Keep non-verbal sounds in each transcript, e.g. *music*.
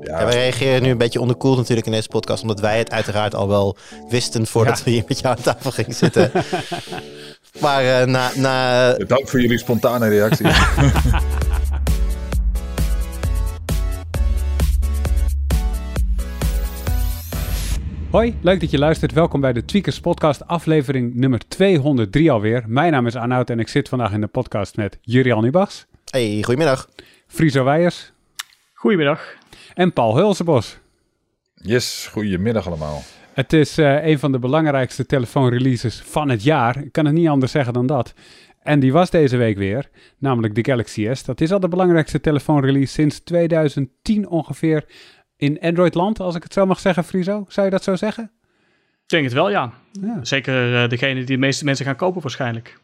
Ja, wij reageren nu een beetje onderkoeld natuurlijk in deze podcast, omdat wij het uiteraard al wel wisten voordat Ja. we hier met jou aan tafel gingen zitten. *laughs* maar eh, na, na, Dank voor jullie spontane reactie. *laughs* Hoi, leuk dat je luistert. Welkom bij de Tweakers Podcast, aflevering nummer 203 alweer. Mijn naam is Arnoud en ik zit vandaag in de podcast met Jurian Ubachs, hey, goedemiddag. Friso Weijers Goedemiddag. en Paul Hulsebos. Yes, goedemiddag allemaal. Het is eh, een van de belangrijkste telefoonreleases van het jaar. Ik kan het niet anders zeggen dan dat. En die was deze week weer, namelijk de Galaxy S. Dat is al de belangrijkste telefoonrelease sinds 2010 ongeveer in Android-land, als ik het zo mag zeggen, Friso. Zou je dat zo zeggen? Ik denk het wel, ja. Ja. Zeker eh, degene die de meeste mensen gaan kopen waarschijnlijk.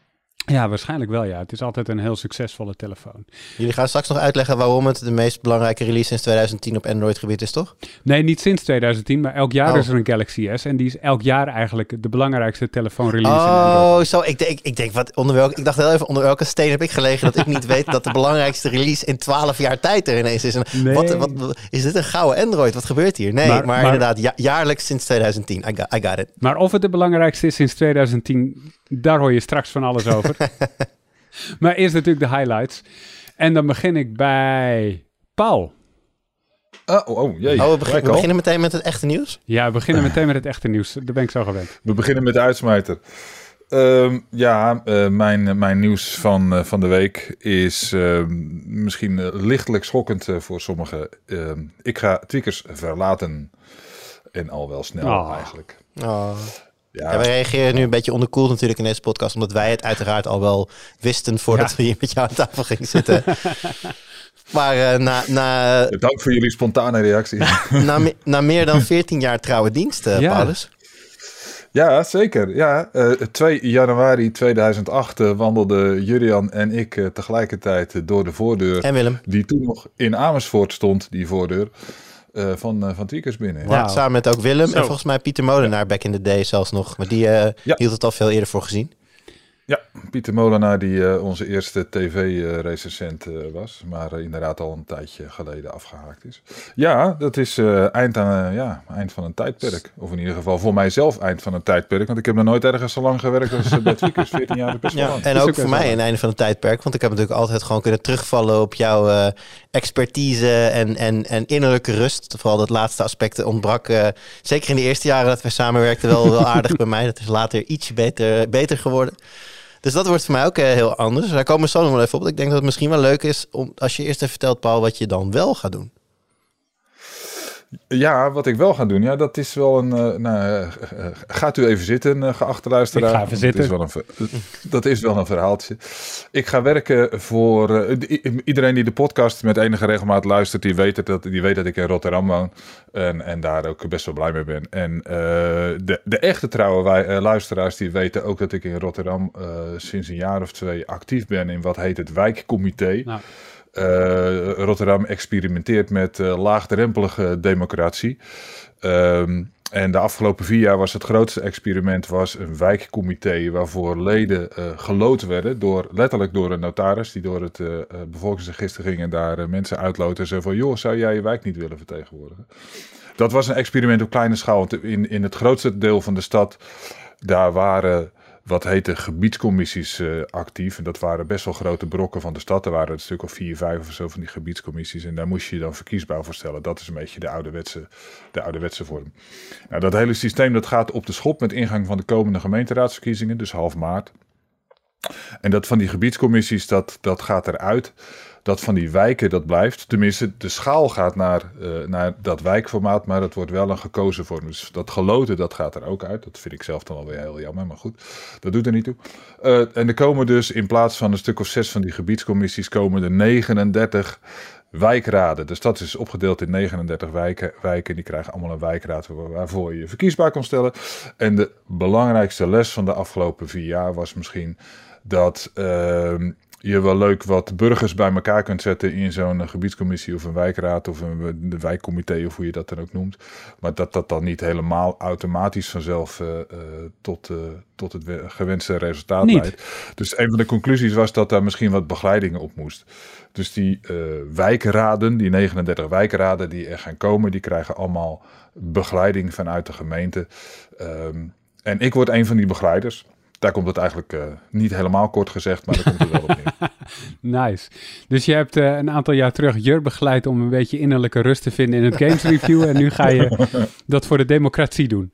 Ja, waarschijnlijk wel, ja. Het is altijd een heel succesvolle telefoon. Jullie gaan straks nog uitleggen waarom het de meest belangrijke release sinds 2010 op Android gebied is, toch? Nee, niet sinds 2010, maar elk jaar Oh. is er een Galaxy S. En die is elk jaar eigenlijk de belangrijkste telefoonrelease in. Oh, zo. Ik denk, ik denk wat, onder welke, ik dacht heel even onder welke steen heb ik gelegen dat ik niet *laughs* weet dat de belangrijkste release in 12 jaar tijd er ineens is. En Nee. wat, wat, is dit een gouden Android? Wat gebeurt hier? Nee, Maar- maar, maar- inderdaad, ja- jaarlijks sinds 2010. I got, I got it. Maar of het de belangrijkste is sinds 2010, daar hoor je straks van alles over. *laughs* maar eerst natuurlijk de highlights. En dan begin ik bij Paul. Ah, oh, oh, jee. Oh, we, begin- we beginnen meteen met het echte nieuws. Ja, we beginnen meteen met het echte nieuws. Daar ben ik zo gewend. We beginnen met de uitsmijter. Ehm, ja, eh, mijn, mijn nieuws van, eh, van de week is ehm, misschien eh, lichtelijk schokkend voor sommigen. Ehm, ik ga Tweakers verlaten. En al wel snel Ah. eigenlijk. Oh. Ja, Ja, wij reageren nu een beetje onderkoeld natuurlijk in deze podcast, omdat wij het uiteraard al wel wisten voordat Ja. we hier met jou aan tafel gingen zitten. *laughs* maar eh, na, na, Dank voor jullie spontane reactie. *laughs* na, me- na meer dan *laughs* 14 jaar trouwe dienst, eh, Ja. Paulus. Ja, zeker. Ja, eh 2 januari 2008 eh, wandelden Jurian en ik eh, tegelijkertijd eh, door de voordeur. En Willem. Die toen nog in Amersfoort stond, die voordeur. Eh, van, eh, van Tweakers binnen. Ja, Wauw. samen met ook Willem Zo. en volgens mij Pieter Molenaar back in the day zelfs nog. Maar die eh, Ja. hield het al veel eerder voor gezien. Ja, Pieter Molenaar, die eh, onze eerste tv-recensent eh, was, maar eh, inderdaad al een tijdje geleden afgehaakt is. Ja, dat is eh, eind, aan, ja, eind van een tijdperk. Of in ieder geval voor mijzelf eind van een tijdperk, want ik heb nog nooit ergens zo lang gewerkt als bij Tweakers. 14 jaar best Ja, lang. en ook ook voor mij een einde van het tijdperk. Want ik heb natuurlijk altijd gewoon kunnen terugvallen op jouw eh, expertise en, en, en innerlijke rust. Vooral dat laatste aspect ontbrak. eh, zeker in de eerste jaren dat we samenwerkten wel, wel aardig *laughs* bij mij. Dat is later ietsje beter, beter geworden. Dus dat wordt voor mij ook eh, heel anders. Daar komen we zo nog wel even op. Ik denk dat het misschien wel leuk is om, als je eerst even vertelt, Paul, wat je dan wel gaat doen. Ja, wat ik wel ga doen, ja, dat is wel een. eh, nou, eh, eh, gaat u even zitten, eh, geachte luisteraar. Ik ga even Dat is, zitten. wel een, dat is wel een verhaaltje. Ik ga werken voor. iedereen die de podcast met enige regelmaat luistert, die weet, dat, die weet dat ik in Rotterdam woon. En, en daar ook best wel blij mee ben. En de, de echte trouwe wij, luisteraars, die weten ook dat ik in Rotterdam sinds een jaar of twee actief ben in wat heet het wijkcomité. Nou, Rotterdam experimenteert met eh, laagdrempelige democratie. Ehm, en de afgelopen vier jaar was het grootste experiment was een wijkcomité waarvoor leden eh geloot werden door letterlijk door een notaris die door het eh, eh, bevolkingsregister ging en daar eh, mensen uitloten en zo van joh zou jij je wijk niet willen vertegenwoordigen. Dat was een experiment op kleine schaal. In, in het grootste deel van de stad daar waren wat heette gebiedscommissies eh, actief. En dat waren best wel grote brokken van de stad. Er waren een stuk of vier, vijf of zo van die gebiedscommissies. En daar moest je je dan verkiesbaar voor stellen. Dat is een beetje de ouderwetse, de ouderwetse vorm. Nou, dat hele systeem dat gaat op de schop met ingang van de komende gemeenteraadsverkiezingen. Dus half maart. En dat van die gebiedscommissies, dat, dat gaat eruit. Dat van die wijken, dat blijft. Tenminste, de schaal gaat naar, eh, naar dat wijkformaat, maar het wordt wel een gekozen vorm. Dus dat geloten, dat gaat er ook uit. Dat vind ik zelf dan alweer heel jammer, maar goed, dat doet er niet toe. Eh, en er komen dus in plaats van een stuk of zes van die gebiedscommissies, komen er 39 wijkraden. De stad is opgedeeld in 39 wijken. wijken die krijgen allemaal een wijkraad waar- waarvoor je je verkiesbaar kon stellen. En de belangrijkste les van de afgelopen vier jaar was misschien dat ehm, je wel leuk wat burgers bij elkaar kunt zetten in zo'n eh, gebiedscommissie of een wijkraad of een wijkcomité of hoe je dat dan ook noemt. Maar dat dat dan niet helemaal automatisch vanzelf uh, uh, tot, uh, tot het gewenste resultaat Niet. leidt. Dus een van de conclusies was dat daar misschien wat begeleiding op moest. Dus die wijkraden, die 39 wijkraden die er gaan komen, die krijgen allemaal begeleiding vanuit de gemeente. Um, en ik word een van die begeleiders daar komt het eigenlijk uh, niet helemaal kort gezegd, maar daar komt het wel op neer. *laughs* nice. Dus je hebt uh, een aantal jaar terug Jur begeleid om een beetje innerlijke rust te vinden in het games review. en nu ga je *laughs* dat voor de democratie doen.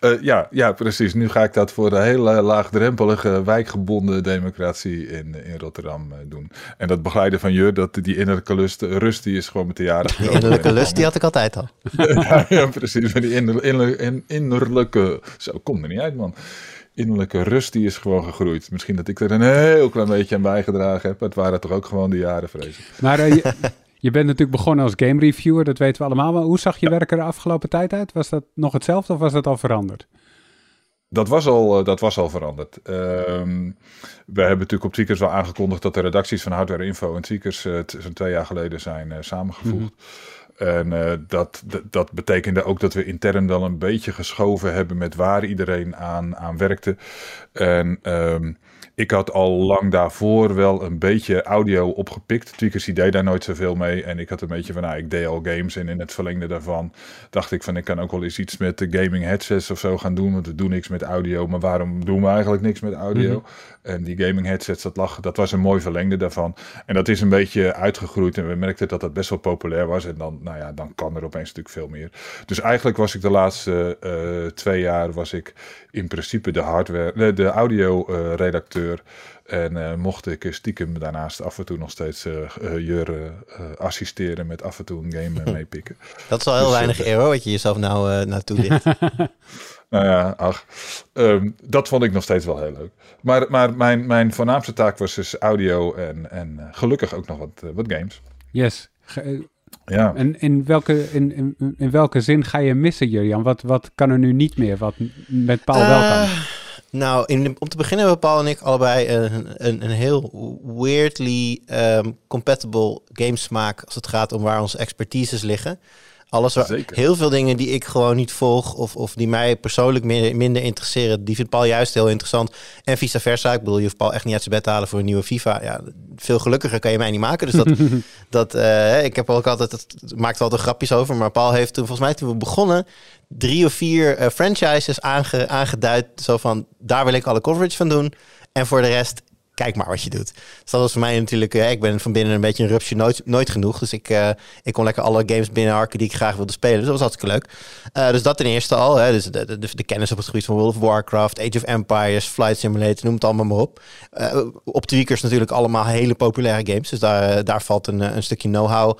Uh, ja, ja, precies. Nu ga ik dat voor de hele laagdrempelige wijkgebonden democratie in, in Rotterdam uh, doen. En dat begeleiden van je, dat, die innerlijke lust, rust, die is gewoon met de jaren. Die innerlijke lust, die had ik altijd al. *laughs* ja, ja, precies. Die inner, inner, innerlijke, zo, kom er niet uit man. Innerlijke rust, die is gewoon gegroeid. Misschien dat ik er een heel klein beetje aan bijgedragen heb. Het waren toch ook gewoon de jaren, vrees ik. Maar uh, je, *laughs* je bent natuurlijk begonnen als game reviewer, dat weten we allemaal. Maar hoe zag je werk er de afgelopen tijd uit? Was dat nog hetzelfde of was dat al veranderd? Dat was al, uh, dat was al veranderd. Uh, we hebben natuurlijk op Tweakers wel aangekondigd dat de redacties van Hardware Info en Tweakers uh, zo'n twee jaar geleden zijn uh, samengevoegd. Mm -hmm. En uh, dat, dat betekende ook dat we intern wel een beetje geschoven hebben met waar iedereen aan, aan werkte. En um, ik had al lang daarvoor wel een beetje audio opgepikt. Tweakers die deed daar nooit zoveel mee. En ik had een beetje van, nou, ik deed al games. En in het verlengde daarvan dacht ik van, ik kan ook wel eens iets met de gaming headsets of zo gaan doen. Want we doen niks met audio. Maar waarom doen we eigenlijk niks met audio? -hmm. En die gaming headsets, dat, lag, dat was een mooi verlengde daarvan. En dat is een beetje uitgegroeid. En we merkten dat dat best wel populair was. En dan, nou ja, dan kan er opeens natuurlijk veel meer. Dus eigenlijk was ik de laatste uh, twee jaar, was ik in principe de hardware, de audio uh, redacteur. En uh, mocht ik stiekem daarnaast af en toe nog steeds uh, Jur assisteren met af en toe een game *laughs* meepikken. Dat is wel heel dus, weinig eer hoor, wat je jezelf nou naartoe dicht. *laughs* Nou ja, ach, um, dat vond ik nog steeds wel heel leuk. Maar, maar mijn, mijn voornaamste taak was dus audio en, en uh, gelukkig ook nog wat, uh, wat games. Yes. Ge ja. En in welke, in, in, in, welke zin ga je missen, Jurjan? Wat, wat kan er nu niet meer, wat met Paul uh, wel kan? Nou, in, om te beginnen hebben Paul en ik allebei een, een, een heel weirdly um, compatible gamesmaak als het gaat om waar onze expertises liggen. Alles waar, Zeker. heel veel dingen die ik gewoon niet volg of, of die mij persoonlijk minder, minder interesseren, die vindt Paul juist heel interessant. En vice versa. Ik bedoel, je hoeft Paul echt niet uit zijn bed te halen voor een nieuwe FIFA. Ja, veel gelukkiger kan je mij niet maken. Dus dat, *laughs* dat uh, ik heb ook altijd, het maakt altijd grapjes over. Maar Paul heeft toen, volgens mij toen we begonnen, drie of vier uh, franchises aange, aangeduid. Zo van, daar wil ik alle coverage van doen. En voor de rest, kijk maar wat je doet. Dus dat was voor mij natuurlijk, uh, ik ben van binnen een beetje een rupsje nooit, nooit genoeg. Dus ik, uh, ik kon lekker alle games binnenharken die ik graag wilde spelen. Dus dat was hartstikke leuk. Uh, dus dat ten eerste al. Hè, dus de, kennis op het gebied van World of Warcraft, Age of Empires, Flight Simulator, noem het allemaal maar op. op Tweakers natuurlijk allemaal hele populaire games. Dus daar, daar valt een, een stukje know-how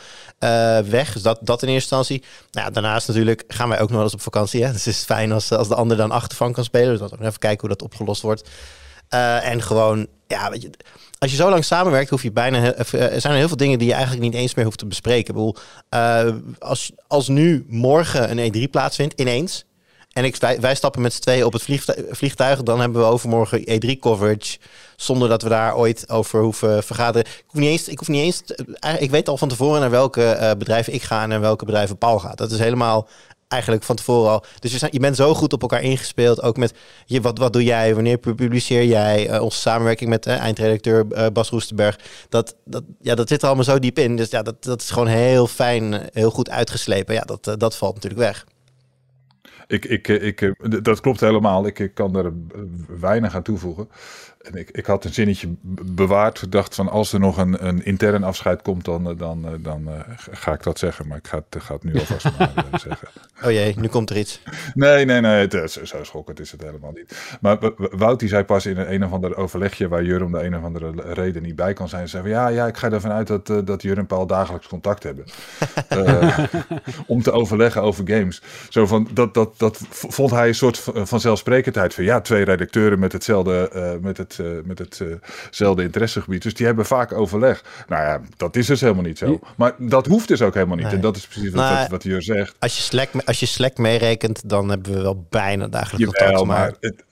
weg. Dus dat, dat in eerste instantie. Nou daarnaast natuurlijk gaan wij ook nog wel eens op vakantie. Hè? Dus het is fijn als, als de ander dan achtervan kan spelen. Dus laten we even kijken hoe dat opgelost wordt. Uh, en gewoon, ja, weet je, als je zo lang samenwerkt, hoef je bijna. Er zijn er heel veel dingen die je eigenlijk niet eens meer hoeft te bespreken. Ik uh, als, als nu morgen een E3 plaatsvindt, ineens. En ik, wij, wij stappen met z'n tweeën op het vliegtuig, vliegtuig, dan hebben we overmorgen E3-coverage. Zonder dat we daar ooit over hoeven vergaderen. Ik hoef niet eens. Ik, hoef niet eens ik weet al van tevoren naar welke bedrijven ik ga en naar welke bedrijven Paul gaat. Dat is helemaal eigenlijk van tevoren al. Dus je, zijn, je bent zo goed op elkaar ingespeeld. Ook met je, wat, wat doe jij? Wanneer publiceer jij? Uh, onze samenwerking met uh, eindredacteur uh, Bas Roestenberg. Dat, dat, ja, dat zit er allemaal zo diep in. Dus ja, dat, dat is gewoon heel fijn, heel goed uitgeslepen. Ja, dat, dat valt natuurlijk weg. Ik, ik, ik, dat klopt helemaal. Ik, ik kan er weinig aan toevoegen. En ik, ik had een zinnetje bewaard. dacht van als er nog een, een intern afscheid komt, dan, dan, dan ga ik dat zeggen. Maar ik ga het, ga het nu *laughs* alvast maar zeggen. Oh jee, nu komt er iets. Nee, nee, nee. Het, zo, zo schokkend is het helemaal niet. Maar Wout die zei pas in een, een of ander overlegje waar Jur om de een of andere reden niet bij kan zijn. Zei van, ja, ja, ik ga ervan uit dat, dat Jur en Paul dagelijks contact hebben. *laughs* om te overleggen over games. Zo van, dat, dat, dat vond hij een soort vanzelfsprekendheid van ja, twee redacteuren met hetzelfde, met het met hetzelfde uh interessegebied. Dus die hebben vaak overleg. Nou ja, dat is dus helemaal niet zo. Maar dat hoeft dus ook helemaal niet. Nee. En dat is precies wat, Nou, wat, wat zegt. Als je Slack, als je Slack meerekent, dan hebben we wel bijna dagelijks contact. Maar, maar het,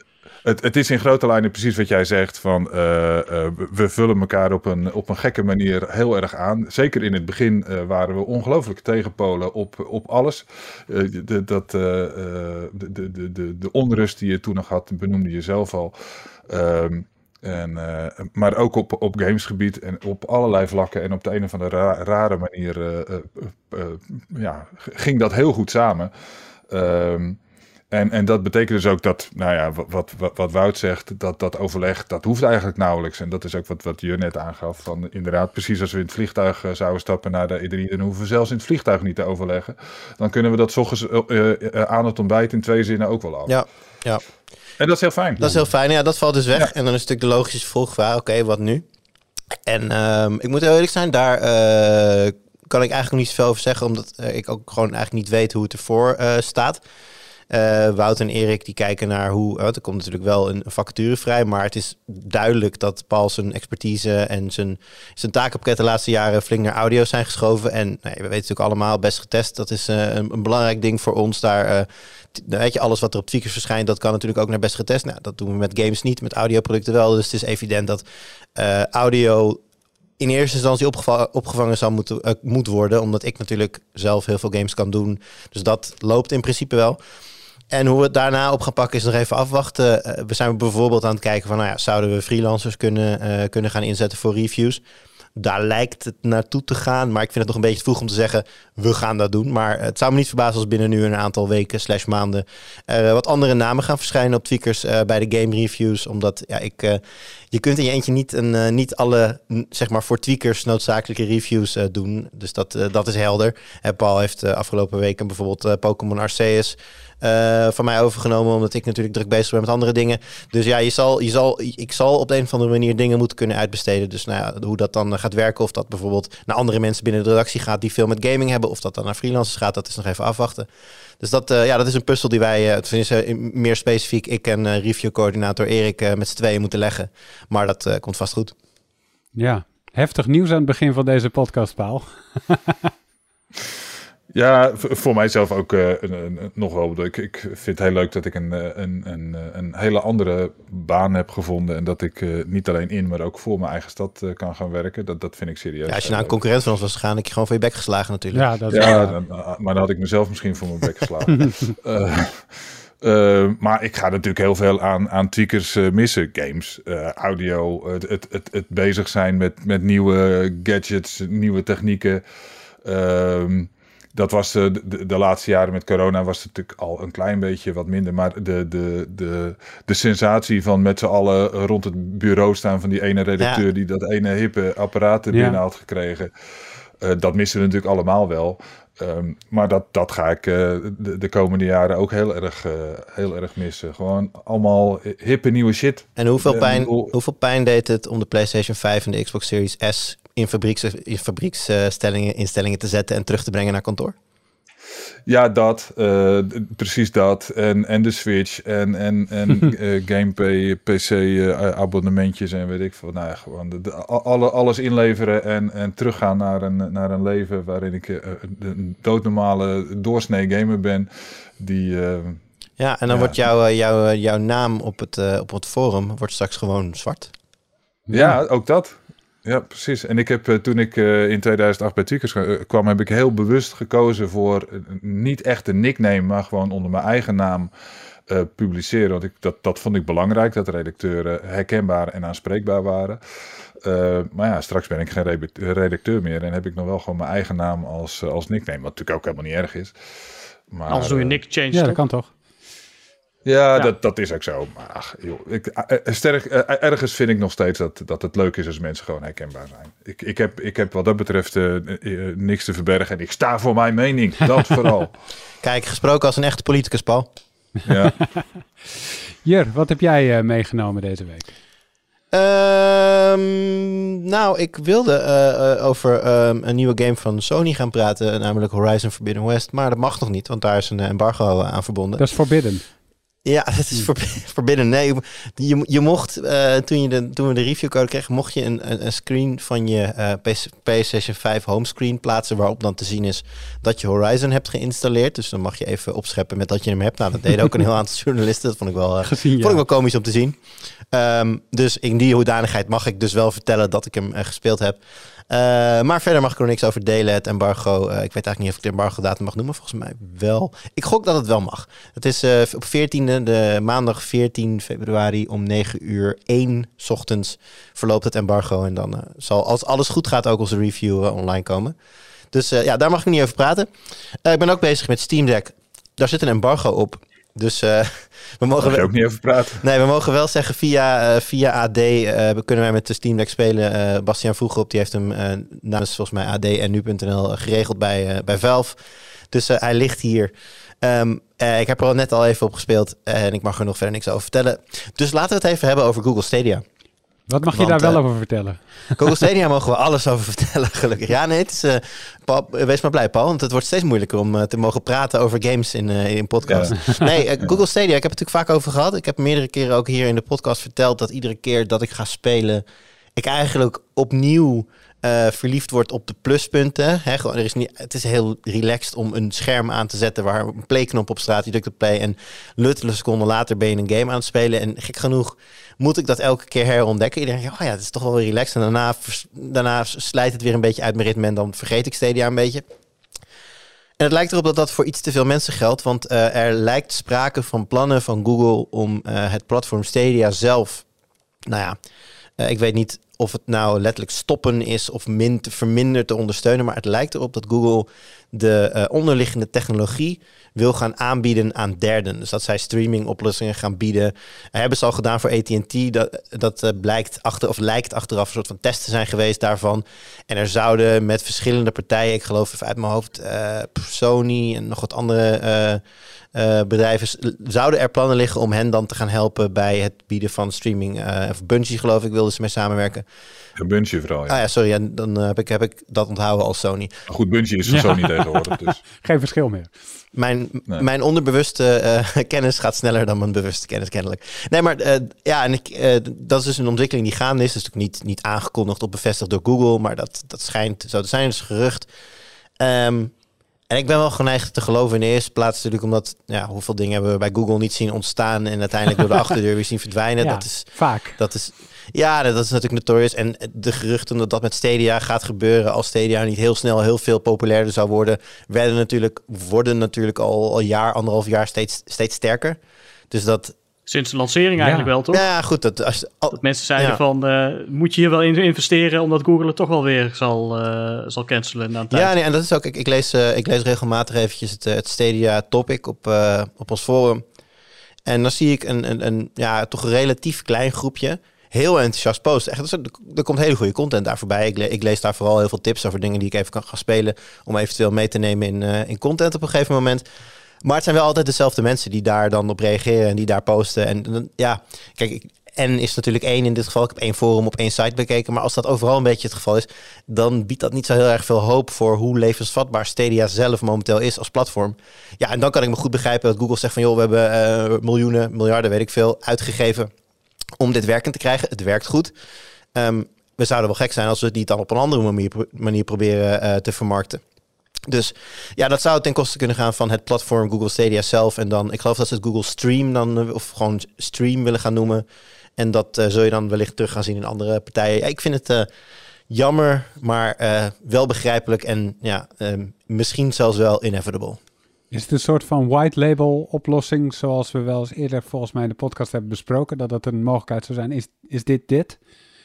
het, het is in grote lijnen precies wat jij zegt. Van, eh, eh, we vullen elkaar op een, op een gekke manier heel erg aan. Zeker in het begin uh, waren we ongelooflijk tegenpolen op, op alles. de, dat, de, de, de, de, onrust die je toen nog had, benoemde je zelf al. Ehm, en, maar ook op, op gamesgebied en op allerlei vlakken. En op de een of andere rare manier ja, ging dat heel goed samen. Um, en, en dat betekent dus ook dat, nou ja, wat, wat, wat Wout zegt, dat dat overleg, dat hoeft eigenlijk nauwelijks. En dat is ook wat, wat je net aangaf. Van inderdaad, precies als we in het vliegtuig uh, zouden stappen naar de E3, dan hoeven we zelfs in het vliegtuig niet te overleggen. Dan kunnen we dat s ochtends uh, aan het ontbijt in twee zinnen ook wel af. Ja, ja. En dat is heel fijn. Dat is heel fijn. Ja, dat valt dus weg. En dan is natuurlijk de logische vervolgvraag, oké, wat nu? En um, ik moet heel eerlijk zijn, daar kan ik eigenlijk niet zoveel over zeggen, omdat ik ook gewoon eigenlijk niet weet hoe het ervoor staat. Uh, Wout en Erik die kijken naar hoe. Oh, er komt natuurlijk wel een vacature vrij. Maar het is duidelijk dat Paul zijn expertise en zijn, zijn takenpakket de laatste jaren flink naar audio zijn geschoven. En we weten natuurlijk allemaal best getest. Dat is uh, een, een, belangrijk ding voor ons. Daar uh, weet je, alles wat er op tweakers verschijnt, dat kan natuurlijk ook naar best getest. Nou, dat doen we met games niet, met audioproducten wel. Dus het is evident dat audio in eerste instantie opgevangen, zal moeten, uh, moet worden. Omdat ik natuurlijk zelf heel veel games kan doen. Dus dat loopt in principe wel. En hoe we het daarna op gaan pakken is nog even afwachten. Uh, we zijn bijvoorbeeld aan het kijken van, nou ja, zouden we freelancers kunnen, uh, kunnen gaan inzetten voor reviews? Daar lijkt het naartoe te gaan, maar ik vind het nog een beetje vroeg om te zeggen, we gaan dat doen. Maar het zou me niet verbazen als binnen nu een aantal weken slash maanden er wat andere namen gaan verschijnen op tweakers bij de game reviews. Omdat ja, ik, je kunt in je eentje niet, niet alle, zeg maar voor tweakers noodzakelijke reviews doen. Dus dat, dat is helder. Paul heeft afgelopen weken bijvoorbeeld Pokémon Arceus uh, van mij overgenomen. Omdat ik natuurlijk druk bezig ben met andere dingen. Dus ja, je zal, je zal, ik zal op de een of andere manier dingen moeten kunnen uitbesteden. Dus nou ja, hoe dat dan gaat werken. Of dat bijvoorbeeld naar andere mensen binnen de redactie gaat die veel met gaming hebben. Of dat dan naar freelancers gaat. Dat is nog even afwachten. Dus dat, uh, ja, dat is een puzzel die wij, tenminste meer specifiek, ik en uh, reviewcoördinator Erik met z'n tweeën moeten leggen. Maar dat komt vast goed. Ja, heftig nieuws aan het begin van deze podcast, Paul. *laughs* Ja, voor mijzelf ook uh, een, een, nog wel. Ik, ik vind het heel leuk dat ik een, eh, een, een, eh, een hele andere baan heb gevonden. En dat ik uh, niet alleen in, maar ook voor mijn eigen stad uh, kan gaan werken. Dat, dat vind ik serieus. Ja, als je naar een concurrent van ons was gegaan, ik je gewoon voor je bek geslagen natuurlijk. Ja, dat is ja dan, maar dan had ik mezelf misschien voor mijn bek geslagen. Uh, *laughs* maar ik ga natuurlijk heel veel aan, aan tweakers uh, missen. Games, uh, audio, het, het, het, het, bezig zijn met, met nieuwe gadgets, nieuwe technieken. Ehm, dat was de, de, de, laatste jaren met corona was het natuurlijk al een klein beetje wat minder. Maar de, de, de, de sensatie van met z'n allen rond het bureau staan van die ene redacteur die dat ene hippe apparaat er binnen had gekregen. Uh, dat missen we natuurlijk allemaal wel. Um, maar dat, dat ga ik uh, de, de, komende jaren ook heel erg, uh, heel erg missen. Gewoon allemaal hippe nieuwe shit. En hoeveel pijn, hoeveel pijn deed het om de PlayStation 5 en de Xbox Series S in, fabrieks, in fabrieksinstellingen instellingen te zetten en terug te brengen naar kantoor? Ja, dat. Uh, precies dat. En, en de Switch en, en, en *laughs* uh, Gamepay, PC uh, abonnementjes en weet ik veel. Nou ja, gewoon de, de, alle, alles inleveren en, en teruggaan naar een, naar een leven waarin ik een doodnormale doorsnee gamer ben. Die, ja, en dan ja. wordt jouw, jouw, jouw naam op het, op het forum wordt straks gewoon zwart. Ja, ja ook dat. Ja, precies. En ik heb uh, toen ik uh, in 2008 bij Tweakers uh, kwam, heb ik heel bewust gekozen voor niet echt een nickname, maar gewoon onder mijn eigen naam publiceren. Want ik, dat, dat vond ik belangrijk, dat redacteuren herkenbaar en aanspreekbaar waren. maar ja, straks ben ik geen redacteur meer en heb ik nog wel gewoon mijn eigen naam als, als nickname. Wat natuurlijk ook helemaal niet erg is. Maar, Anders doe je nick change. Ja, dat kan toch? Ja, Dat, dat is ook zo. Maar ach, joh, ik, eh, eh, sterk, uh, ergens vind ik nog steeds dat, dat het leuk is als mensen gewoon herkenbaar zijn. Ik, ik, heb, ik heb wat dat betreft uh, uh, niks te verbergen en ik sta voor mijn mening. Dat *laughs* vooral. Kijk, gesproken als een echte politicus, Paul. Ja. *laughs* Jur, wat heb jij meegenomen deze week? Um, nou, ik wilde over um, een nieuwe game van Sony gaan praten, namelijk Horizon Forbidden West. Maar dat mag nog niet, want daar is een embargo aan verbonden. Dat is forbidden. Ja, *laughs* het is verbinden. *laughs* Nee, je, je mocht, uh, toen, je de, toen we de reviewcode kregen, mocht je een, een, screen van je uh, PlayStation 5 homescreen plaatsen waarop dan te zien is dat je Horizon hebt geïnstalleerd. Dus dan mag je even opscheppen met dat je hem hebt. Nou, dat deden ook een heel aantal *laughs* journalisten. Dat vond ik wel, uh, Gezien, vond ik wel komisch om te zien. Um, dus in die hoedanigheid mag ik dus wel vertellen dat ik hem gespeeld heb. Uh, maar verder mag ik er niks over delen. Het embargo, uh, ik weet eigenlijk niet of ik de embargo datum mag noemen. Volgens mij wel. Ik gok dat het wel mag. Het is uh, op 14e, de maandag 14 februari om 9 uur 1 ochtends verloopt het embargo. En dan zal, als alles goed gaat, ook onze review online komen. Dus ja, daar mag ik niet over praten. ik ben ook bezig met Steam Deck. Daar zit een embargo op. Dus uh, *laughs* we mogen Mag je ook niet over praten. Nee, we mogen wel zeggen via, uh, via AD uh, kunnen wij met de Steam Deck spelen. Bastiaan Vroegrop die heeft hem namens volgens mij AD en nu.nl geregeld bij, bij Valve. Dus hij ligt hier. Um, ik heb er al net al even op gespeeld en ik mag er nog verder niks over vertellen. Dus laten we het even hebben over Google Stadia. Wat mag je daar wel over vertellen? *laughs* Google Stadia mogen we alles over vertellen, *laughs* gelukkig. Ja, nee, het is, uh, Paul, wees maar blij, Paul. Want het wordt steeds moeilijker om uh, te mogen praten over games in, uh, in podcast. Ja. *laughs* Nee, Google Stadia, ik heb het natuurlijk vaak over gehad. Ik heb meerdere keren ook hier in de podcast verteld dat iedere keer dat ik ga spelen, ik eigenlijk opnieuw uh, verliefd wordt op de pluspunten. Hè, er is niet, het is heel relaxed om een scherm aan te zetten waar een playknop op staat. Je drukt op play en luttele seconden later ben je een game aan het spelen. En gek genoeg moet ik dat elke keer herontdekken. Iedereen denkt, oh ja, het is toch wel relaxed. En daarna, daarna slijt het weer een beetje uit mijn ritme en dan vergeet ik Stadia een beetje. En het lijkt erop dat dat voor iets te veel mensen geldt. Want uh, er lijkt sprake van plannen van Google om uh, het platform Stadia zelf... Nou ja, ik weet niet of het nou letterlijk stoppen is of min te ondersteunen. Maar het lijkt erop dat Google de uh, onderliggende technologie wil gaan aanbieden aan derden. Dus dat zij streaming oplossingen gaan bieden. Dat hebben ze al gedaan voor AT&T. Dat, dat uh, blijkt achter, of lijkt achteraf een soort van testen zijn geweest daarvan. En er zouden met verschillende partijen, ik geloof even uit mijn hoofd, uh, Sony en nog wat andere bedrijven, zouden er plannen liggen om hen dan te gaan helpen bij het bieden van streaming. of Bungie geloof ik wilde ze mee samenwerken. Een Bungie vooral, ja. Ah ja, sorry, dan heb, ik, heb ik dat onthouden als Sony. Goed, Bungie is van ja. Sony tegenwoordig, *laughs* dus. Geen verschil meer. Mijn, mijn onderbewuste uh, *laughs* kennis gaat sneller dan mijn bewuste kennis kennelijk. Nee, maar uh, ja, en ik, uh, dat is dus een ontwikkeling die gaande is. Dat is natuurlijk niet, niet aangekondigd of bevestigd door Google, maar dat, dat schijnt zo te zijn, dus gerucht. Um, en ik ben wel geneigd te geloven in de eerste plaats natuurlijk omdat ja, hoeveel dingen hebben we bij Google niet zien ontstaan en uiteindelijk door de *laughs* achterdeur weer zien verdwijnen. Ja, dat is vaak. Dat is ja, dat is natuurlijk notorious. En de geruchten dat dat met Stadia gaat gebeuren als Stadia niet heel snel heel veel populairder zou worden, werden natuurlijk, worden natuurlijk al een jaar, anderhalf jaar steeds, steeds sterker. Dus dat, Sinds de lancering eigenlijk wel, toch? Ja, goed. Dat, als, dat mensen zeiden van, uh, moet je hier wel in investeren... omdat Google het toch wel weer zal, uh, zal cancelen na Ja, nee, en dat is ook... Ik, ik lees, uh, ik lees regelmatig eventjes het, het Stadia topic op, op ons forum. En dan zie ik een, een, een ja, toch een relatief klein groepje heel enthousiast posten. Echt, er, komt hele goede content daar voorbij. Ik, ik, lees daar vooral heel veel tips over dingen die ik even kan gaan spelen. Om eventueel mee te nemen in, uh, in content op een gegeven moment. Maar het zijn wel altijd dezelfde mensen die daar dan op reageren en die daar posten. En ja, kijk, en is natuurlijk één in dit geval. Ik heb één forum op één site bekeken. Maar als dat overal een beetje het geval is, dan biedt dat niet zo heel erg veel hoop voor hoe levensvatbaar Stadia zelf momenteel is als platform. Ja, en dan kan ik me goed begrijpen dat Google zegt van joh, we hebben uh, miljoenen, miljarden, weet ik veel, uitgegeven om dit werkend te krijgen. Het werkt goed. Um, we zouden wel gek zijn als we het niet dan op een andere manier, manier proberen uh, te vermarkten. Dus ja, dat zou ten koste kunnen gaan van het platform Google Stadia zelf. En dan, ik geloof dat ze het Google Stream dan, eh, of gewoon Stream willen gaan noemen. En dat uh, zul je dan wellicht terug gaan zien in andere partijen. Ik vind het jammer, maar wel begrijpelijk en ja, misschien zelfs wel inevitable. Is het een soort van white label oplossing, zoals we wel eens eerder volgens mij in de podcast hebben besproken, dat dat een mogelijkheid zou zijn? Is, is dit dit,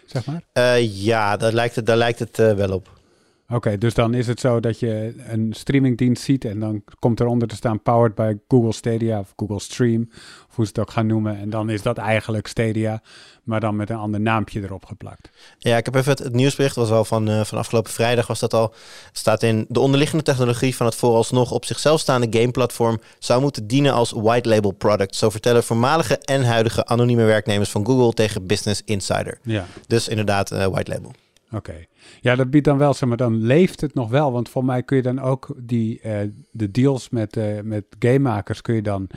zeg maar? Uh, ja, daar lijkt het, daar lijkt het uh, wel op. Oké, dus dan is het zo dat je een streamingdienst ziet en dan komt eronder te staan powered by Google Stadia of Google Stream, of hoe ze het ook gaan noemen. En dan is dat eigenlijk Stadia, maar dan met een ander naampje erop geplakt. Ja, ik heb even het, nieuwsbericht was al van, uh, van afgelopen vrijdag was dat al. staat in de onderliggende technologie van het vooralsnog op zichzelf staande gameplatform zou moeten dienen als white label product. Zo vertellen voormalige en huidige anonieme werknemers van Google tegen Business Insider. Ja. Dus inderdaad uh, white label. Oké. Ja, dat biedt dan wel, zeg maar, dan leeft het nog wel. Want voor mij kun je dan ook die, uh, de deals met, uh, met gamemakers kun je dan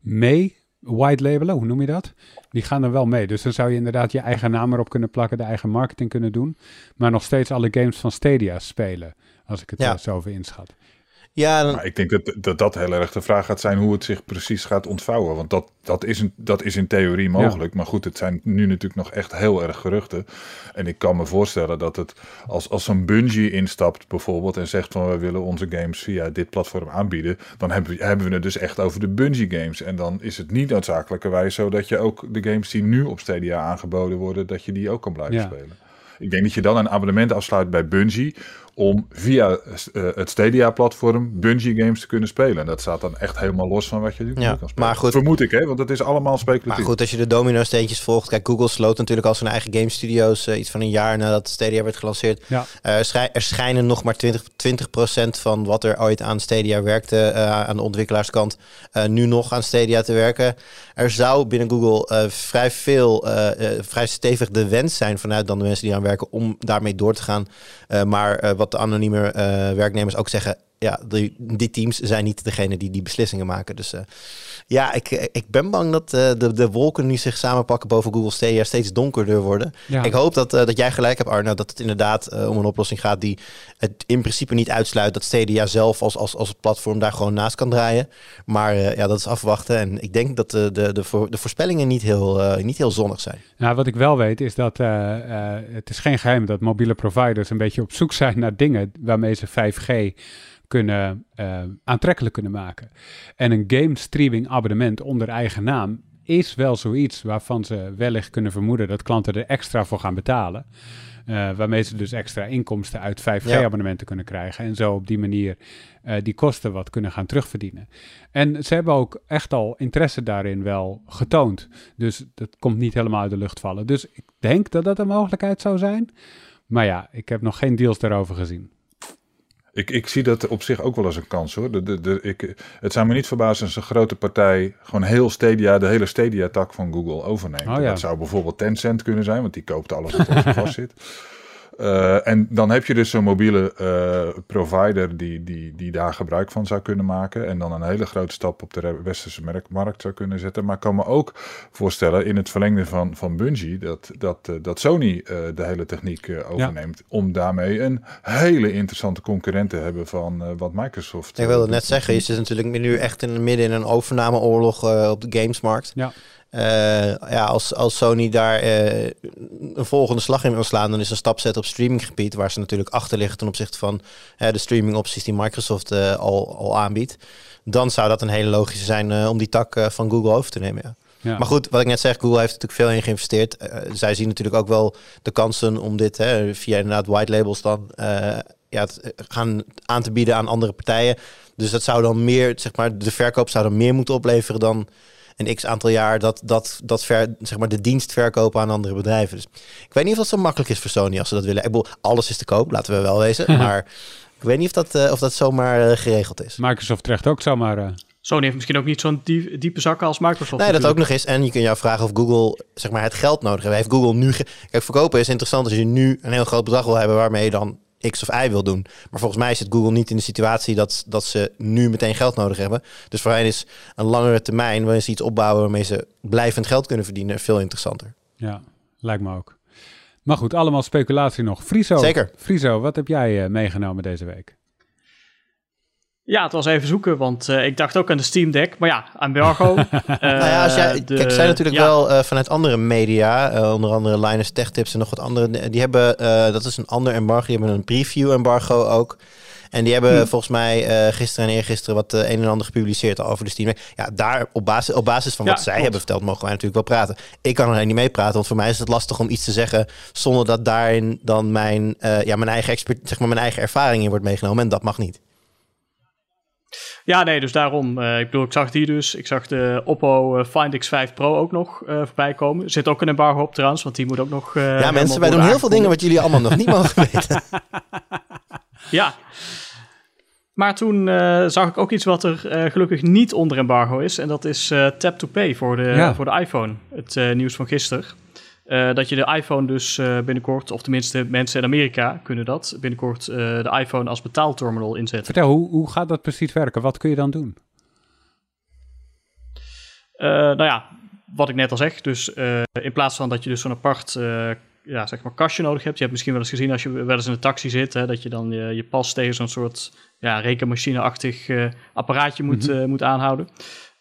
mee white labelen, hoe noem je dat? Die gaan er wel mee. Dus dan zou je inderdaad je eigen naam erop kunnen plakken, de eigen marketing kunnen doen. Maar nog steeds alle games van Stadia spelen, als ik het Ja. eh, zo over inschat. Ja, dan, Maar ik denk dat, dat dat heel erg de vraag gaat zijn hoe het zich precies gaat ontvouwen. Want dat, dat, is, een, dat is in theorie mogelijk. Maar goed, het zijn nu natuurlijk nog echt heel erg geruchten. En ik kan me voorstellen dat het als, als zo'n Bungie instapt bijvoorbeeld en zegt van we willen onze games via dit platform aanbieden. Dan hebben we, hebben we het dus echt over de Bungie games. En dan is het niet noodzakelijkerwijs zo dat je ook de games die nu op Stadia aangeboden worden, dat je die ook kan blijven Ja. spelen. Ik denk dat je dan een abonnement afsluit bij Bungie om via eh, het Stadia-platform Bungie games te kunnen spelen. En dat staat dan echt helemaal los van wat je nu Ja, kan spelen. maar goed. Vermoed ik, hè? Want het is allemaal speculatief. Maar goed, als je de domino-steentjes volgt. Kijk, Google sloot natuurlijk al zijn eigen game studio's eh, iets van een jaar nadat Stadia werd gelanceerd. Ja. Eh, er, schij- er schijnen nog maar 20, 20% van wat er ooit aan Stadia werkte eh, aan de ontwikkelaarskant eh, nu nog aan Stadia te werken. Er zou binnen Google vrij veel, eh, eh, vrij stevig de wens zijn vanuit dan de mensen die aan werken om daarmee door te gaan. Eh, maar eh, wat de anonieme eh, werknemers ook zeggen, ja, die, die teams zijn niet degene die die beslissingen maken. Dus eh, ja, ik, ik ben bang dat eh, de, de wolken die zich samenpakken boven Google Stadia steeds donkerder worden. Ja. Ik hoop dat, eh, dat jij gelijk hebt, Arno, dat het inderdaad om een oplossing gaat die het in principe niet uitsluit dat Stadia zelf als, als, als platform daar gewoon naast kan draaien. Maar ja, dat is afwachten. En ik denk dat de, de, de, voor, de voorspellingen niet heel, niet heel zonnig zijn. Nou, wat ik wel weet is dat het is geen geheim dat mobiele providers een beetje op zoek zijn naar dingen waarmee ze 5G kunnen, eh, aantrekkelijk kunnen maken. En een game streaming abonnement onder eigen naam is wel zoiets waarvan ze wellicht kunnen vermoeden dat klanten er extra voor gaan betalen. Eh, waarmee ze dus extra inkomsten uit 5G-abonnementen kunnen krijgen. En zo op die manier eh, die kosten wat kunnen gaan terugverdienen. En ze hebben ook echt al interesse daarin wel getoond. Dus dat komt niet helemaal uit de lucht vallen. Dus ik denk dat dat een mogelijkheid zou zijn. Maar ja, ik heb nog geen deals daarover gezien. Ik, ik zie dat op zich ook wel als een kans hoor. De, de, de, ik, het zou me niet verbazen als een grote partij gewoon heel Stadia, de hele Stadia-tak van Google overneemt. Oh ja. Dat zou bijvoorbeeld Tencent kunnen zijn, want die koopt alles wat er *laughs* vast zit. Eh, en dan heb je dus zo'n mobiele eh, provider die, die, die daar gebruik van zou kunnen maken. En dan een hele grote stap op de westerse markt zou kunnen zetten. Maar ik kan me ook voorstellen in het verlengde van, van Bungie dat, dat, eh, dat Sony eh, de hele techniek eh, overneemt. Om daarmee een hele interessante concurrent te hebben van eh, wat Microsoft. Ik wilde net zeggen, je zit natuurlijk nu echt in, midden in een overnameoorlog eh, op de gamesmarkt. Ja. Eh, ja, als, als Sony daar eh, een volgende slag in wil slaan, dan is een stap zetten op streaminggebied, waar ze natuurlijk achter liggen ten opzichte van de streamingopties die Microsoft eh, al, al aanbiedt. Dan zou dat een hele logische zijn om die tak van Google over te nemen. Ja. Ja. Maar goed, wat ik net zeg, Google heeft natuurlijk veel in geïnvesteerd. Zij zien natuurlijk ook wel de kansen om dit hè, via inderdaad white labels dan ja, gaan aan te bieden aan andere partijen. Dus dat zou dan meer, zeg maar, de verkoop zou dan meer moeten opleveren dan een x aantal jaar dat, dat, dat ver, zeg maar, de dienst verkopen aan andere bedrijven. Dus ik weet niet of dat zo makkelijk is voor Sony als ze dat willen. Ik bedoel, alles is te koop, laten we wel wezen. maar ik weet niet of dat, eh, of dat zomaar eh, geregeld is. Microsoft terecht ook zomaar. eh, Sony heeft misschien ook niet zo'n diep- diepe zakken als Microsoft. Nee, dat ook nog eens. En je kunt je afvragen of Google zeg maar, het geld nodig heeft. Heeft Google nu... ge- Kijk, verkopen is interessant als je nu een heel groot bedrag wil hebben... waarmee je dan X of Y wil doen. Maar volgens mij zit Google niet in de situatie dat, dat ze nu meteen geld nodig hebben. Dus voor hen is een langere termijn... waarin ze iets opbouwen waarmee ze blijvend geld kunnen verdienen... veel interessanter. ja, lijkt me ook. Maar goed, allemaal speculatie nog. Friso, Zeker. Friso, wat heb jij eh, meegenomen deze week? Ja, het was even zoeken, want eh, ik dacht ook aan de Steam Deck. Maar ja, embargo. *laughs* Eh, nou ja, als jij, de- kijk, zijn natuurlijk ja, wel eh, vanuit andere media... onder andere Linus Tech Tips en nog wat andere... die hebben, eh, dat is een ander embargo... die hebben een preview-embargo ook... En die hebben Hmm. volgens mij eh, gisteren en eergisteren wat een en ander gepubliceerd over de Steam Deck. Ja, daar op basis, op basis van Ja, wat zij klopt. hebben verteld, mogen wij natuurlijk wel praten. Ik kan er alleen niet mee praten, want voor mij is het lastig om iets te zeggen zonder dat daarin dan mijn, eh, ja, mijn eigen expert, zeg maar mijn eigen ervaring in wordt meegenomen. En dat mag niet. Ja, nee, dus daarom. eh, ik bedoel, ik zag die dus. Ik zag de Oppo eh, Find X5 Pro ook nog eh, voorbij komen. Er zit ook een embargo op trouwens, want die moet ook nog... eh, ja, mensen, wij doen heel veel dingen wat jullie allemaal nog niet mogen *laughs* weten. *laughs* Ja. Maar toen eh, zag ik ook iets wat er eh, gelukkig niet onder embargo is. En dat is eh, Tap to Pay voor de, Ja. voor de iPhone. Het eh, nieuws van gisteren. Eh, dat je de iPhone dus eh, binnenkort, of tenminste mensen in Amerika kunnen dat, binnenkort eh, de iPhone als betaalterminal inzetten. Vertel, hoe, hoe gaat dat precies werken? Wat kun je dan doen? nou ja, wat ik net al zeg, dus in plaats van dat je dus zo'n apart ja, zeg maar kastje nodig hebt. Je hebt misschien wel eens gezien als je wel eens in een taxi zit, hè, dat je dan je, je pas tegen zo'n soort ja, rekenmachine-achtig apparaatje moet, mhm. moet aanhouden.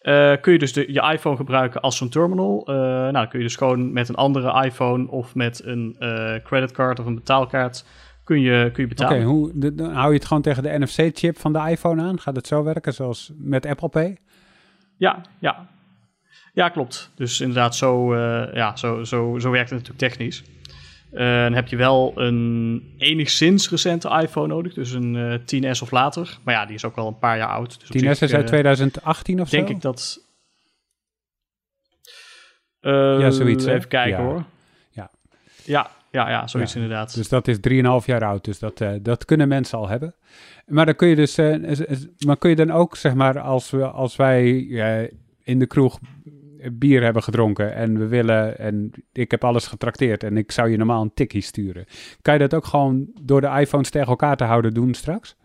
Uh, kun je dus de, je iPhone gebruiken als zo'n terminal. Uh, nou, dan kun je dus gewoon met een andere iPhone of met een uh, creditcard of een betaalkaart kun je, kun je betalen. Oké, hoe dan hou je het gewoon tegen de NFC-chip van de iPhone aan? Gaat het zo werken zoals met Apple Pay? Ja, ja. Ja, klopt. Dus inderdaad, zo, ja, zo, zo, zo werkt het natuurlijk technisch. Uh, dan heb je wel een enigszins recente iPhone nodig, dus een uh, eh, 10S of later. Maar ja, die is ook al een paar jaar oud. Dus 10S is uit 2018 of zo? Denk ik dat... Ja, zoiets. Even kijken hoor. Ja. ja, ja, ja, zoiets inderdaad. Dus dat is 3,5 jaar oud, dus dat, dat kunnen mensen al hebben. Maar dan kun je dus, maar kun je dan ook, zeg maar, als, we, als wij in de kroeg bier hebben gedronken en we willen, en ik heb alles getrakteerd en ik zou je normaal een tikkie sturen. Kan je dat ook gewoon door de iPhones tegen elkaar te houden doen straks?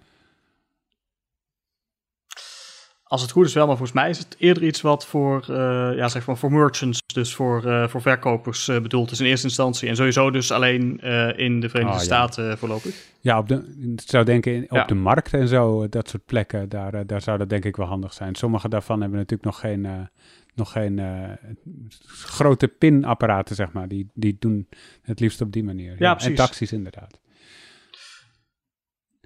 Als het goed is wel, maar volgens mij is het eerder iets wat voor, uh, ja, zeg maar voor merchants, dus voor, uh, voor verkopers uh, bedoeld is in eerste instantie. En sowieso dus alleen in de Verenigde oh, Staten voorlopig. Ja, op de, ik zou denken op de markt en zo, dat soort plekken, daar, daar zou dat denk ik wel handig zijn. Sommige daarvan hebben natuurlijk nog geen nog geen uh, grote pinapparaten, zeg maar. Die, die doen het liefst op die manier. Ja, ja. En taxis inderdaad.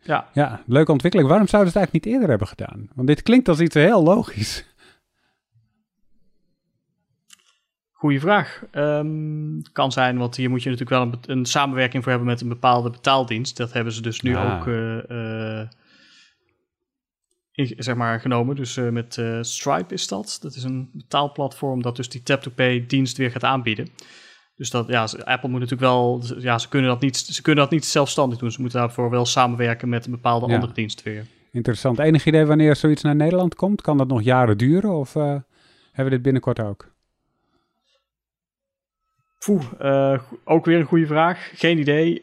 Ja. ja, leuke ontwikkeling. Waarom zouden ze het eigenlijk niet eerder hebben gedaan? Want dit klinkt als iets heel logisch. Goeie vraag. Um, kan zijn, want hier moet je natuurlijk wel een, een, samenwerking voor hebben met een bepaalde betaaldienst. Dat hebben ze dus nu ah. ook uh, zeg maar, genomen. Dus uh, met uh, Stripe is dat. Dat is een betaalplatform dat dus die tap-to-pay dienst weer gaat aanbieden. Dus dat, ja, Apple moet natuurlijk wel, ja, ze kunnen dat niet, ze kunnen dat niet zelfstandig doen. Ze moeten daarvoor wel samenwerken met een bepaalde andere dienst weer. Interessant. Enig idee wanneer zoiets naar Nederland komt? Kan dat nog jaren duren of uh, hebben we dit binnenkort ook? Poeh, ook weer een goede vraag. Geen idee.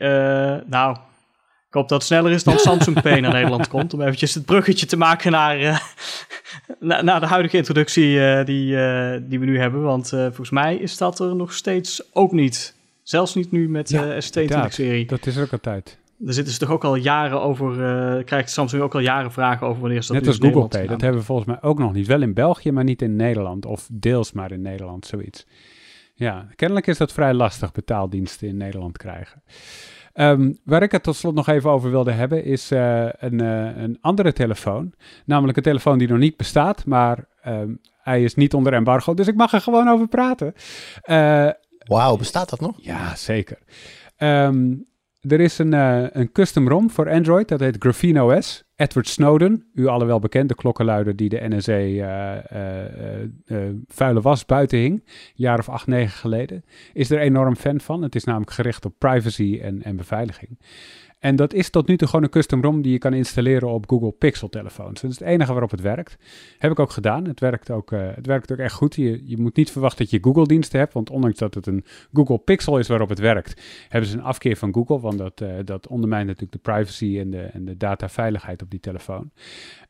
nou, ik hoop dat het sneller is dan *laughs* Samsung Pay naar Nederland komt. Om eventjes het bruggetje te maken naar, *laughs* uh, naar, de huidige introductie uh, die, uh, die we nu hebben. Want volgens mij is dat er nog steeds ook niet. Zelfs niet nu met de ja, ST20-serie. Dat is ook altijd. Daar zitten ze toch ook al jaren over. krijgt Samsung ook al jaren vragen over wanneer ze dat Net als Google Pay. Dat hebben we volgens mij ook nog niet. Wel in België, maar niet in Nederland. Of deels maar in Nederland, zoiets. Ja, kennelijk is dat vrij lastig betaaldiensten in Nederland krijgen. Um, waar ik het tot slot nog even over wilde hebben, is uh, een, uh, een andere telefoon. Namelijk een telefoon die nog niet bestaat, maar um, hij is niet onder embargo. Dus ik mag er gewoon over praten. Uh, Wauw, bestaat dat nog? Ja, zeker. Um, er is een, uh, een custom ROM voor Android, dat heet Graphene OS. Edward Snowden, u alle wel bekend, de klokkenluider die de NSA uh, uh, vuile was buiten hing, een jaar of acht, negen geleden, is er enorm fan van. Het is namelijk gericht op privacy en, en beveiliging. En dat is tot nu toe gewoon een custom ROM die je kan installeren op Google Pixel telefoons. Dat is het enige waarop het werkt. Heb ik ook gedaan. Het werkt ook, uh, het werkt ook echt goed. Je, je moet niet verwachten dat je Google diensten hebt, want ondanks dat het een Google Pixel is waarop het werkt, hebben ze een afkeer van Google, want dat, uh, dat ondermijnt natuurlijk de privacy en de, en de dataveiligheid op die telefoon.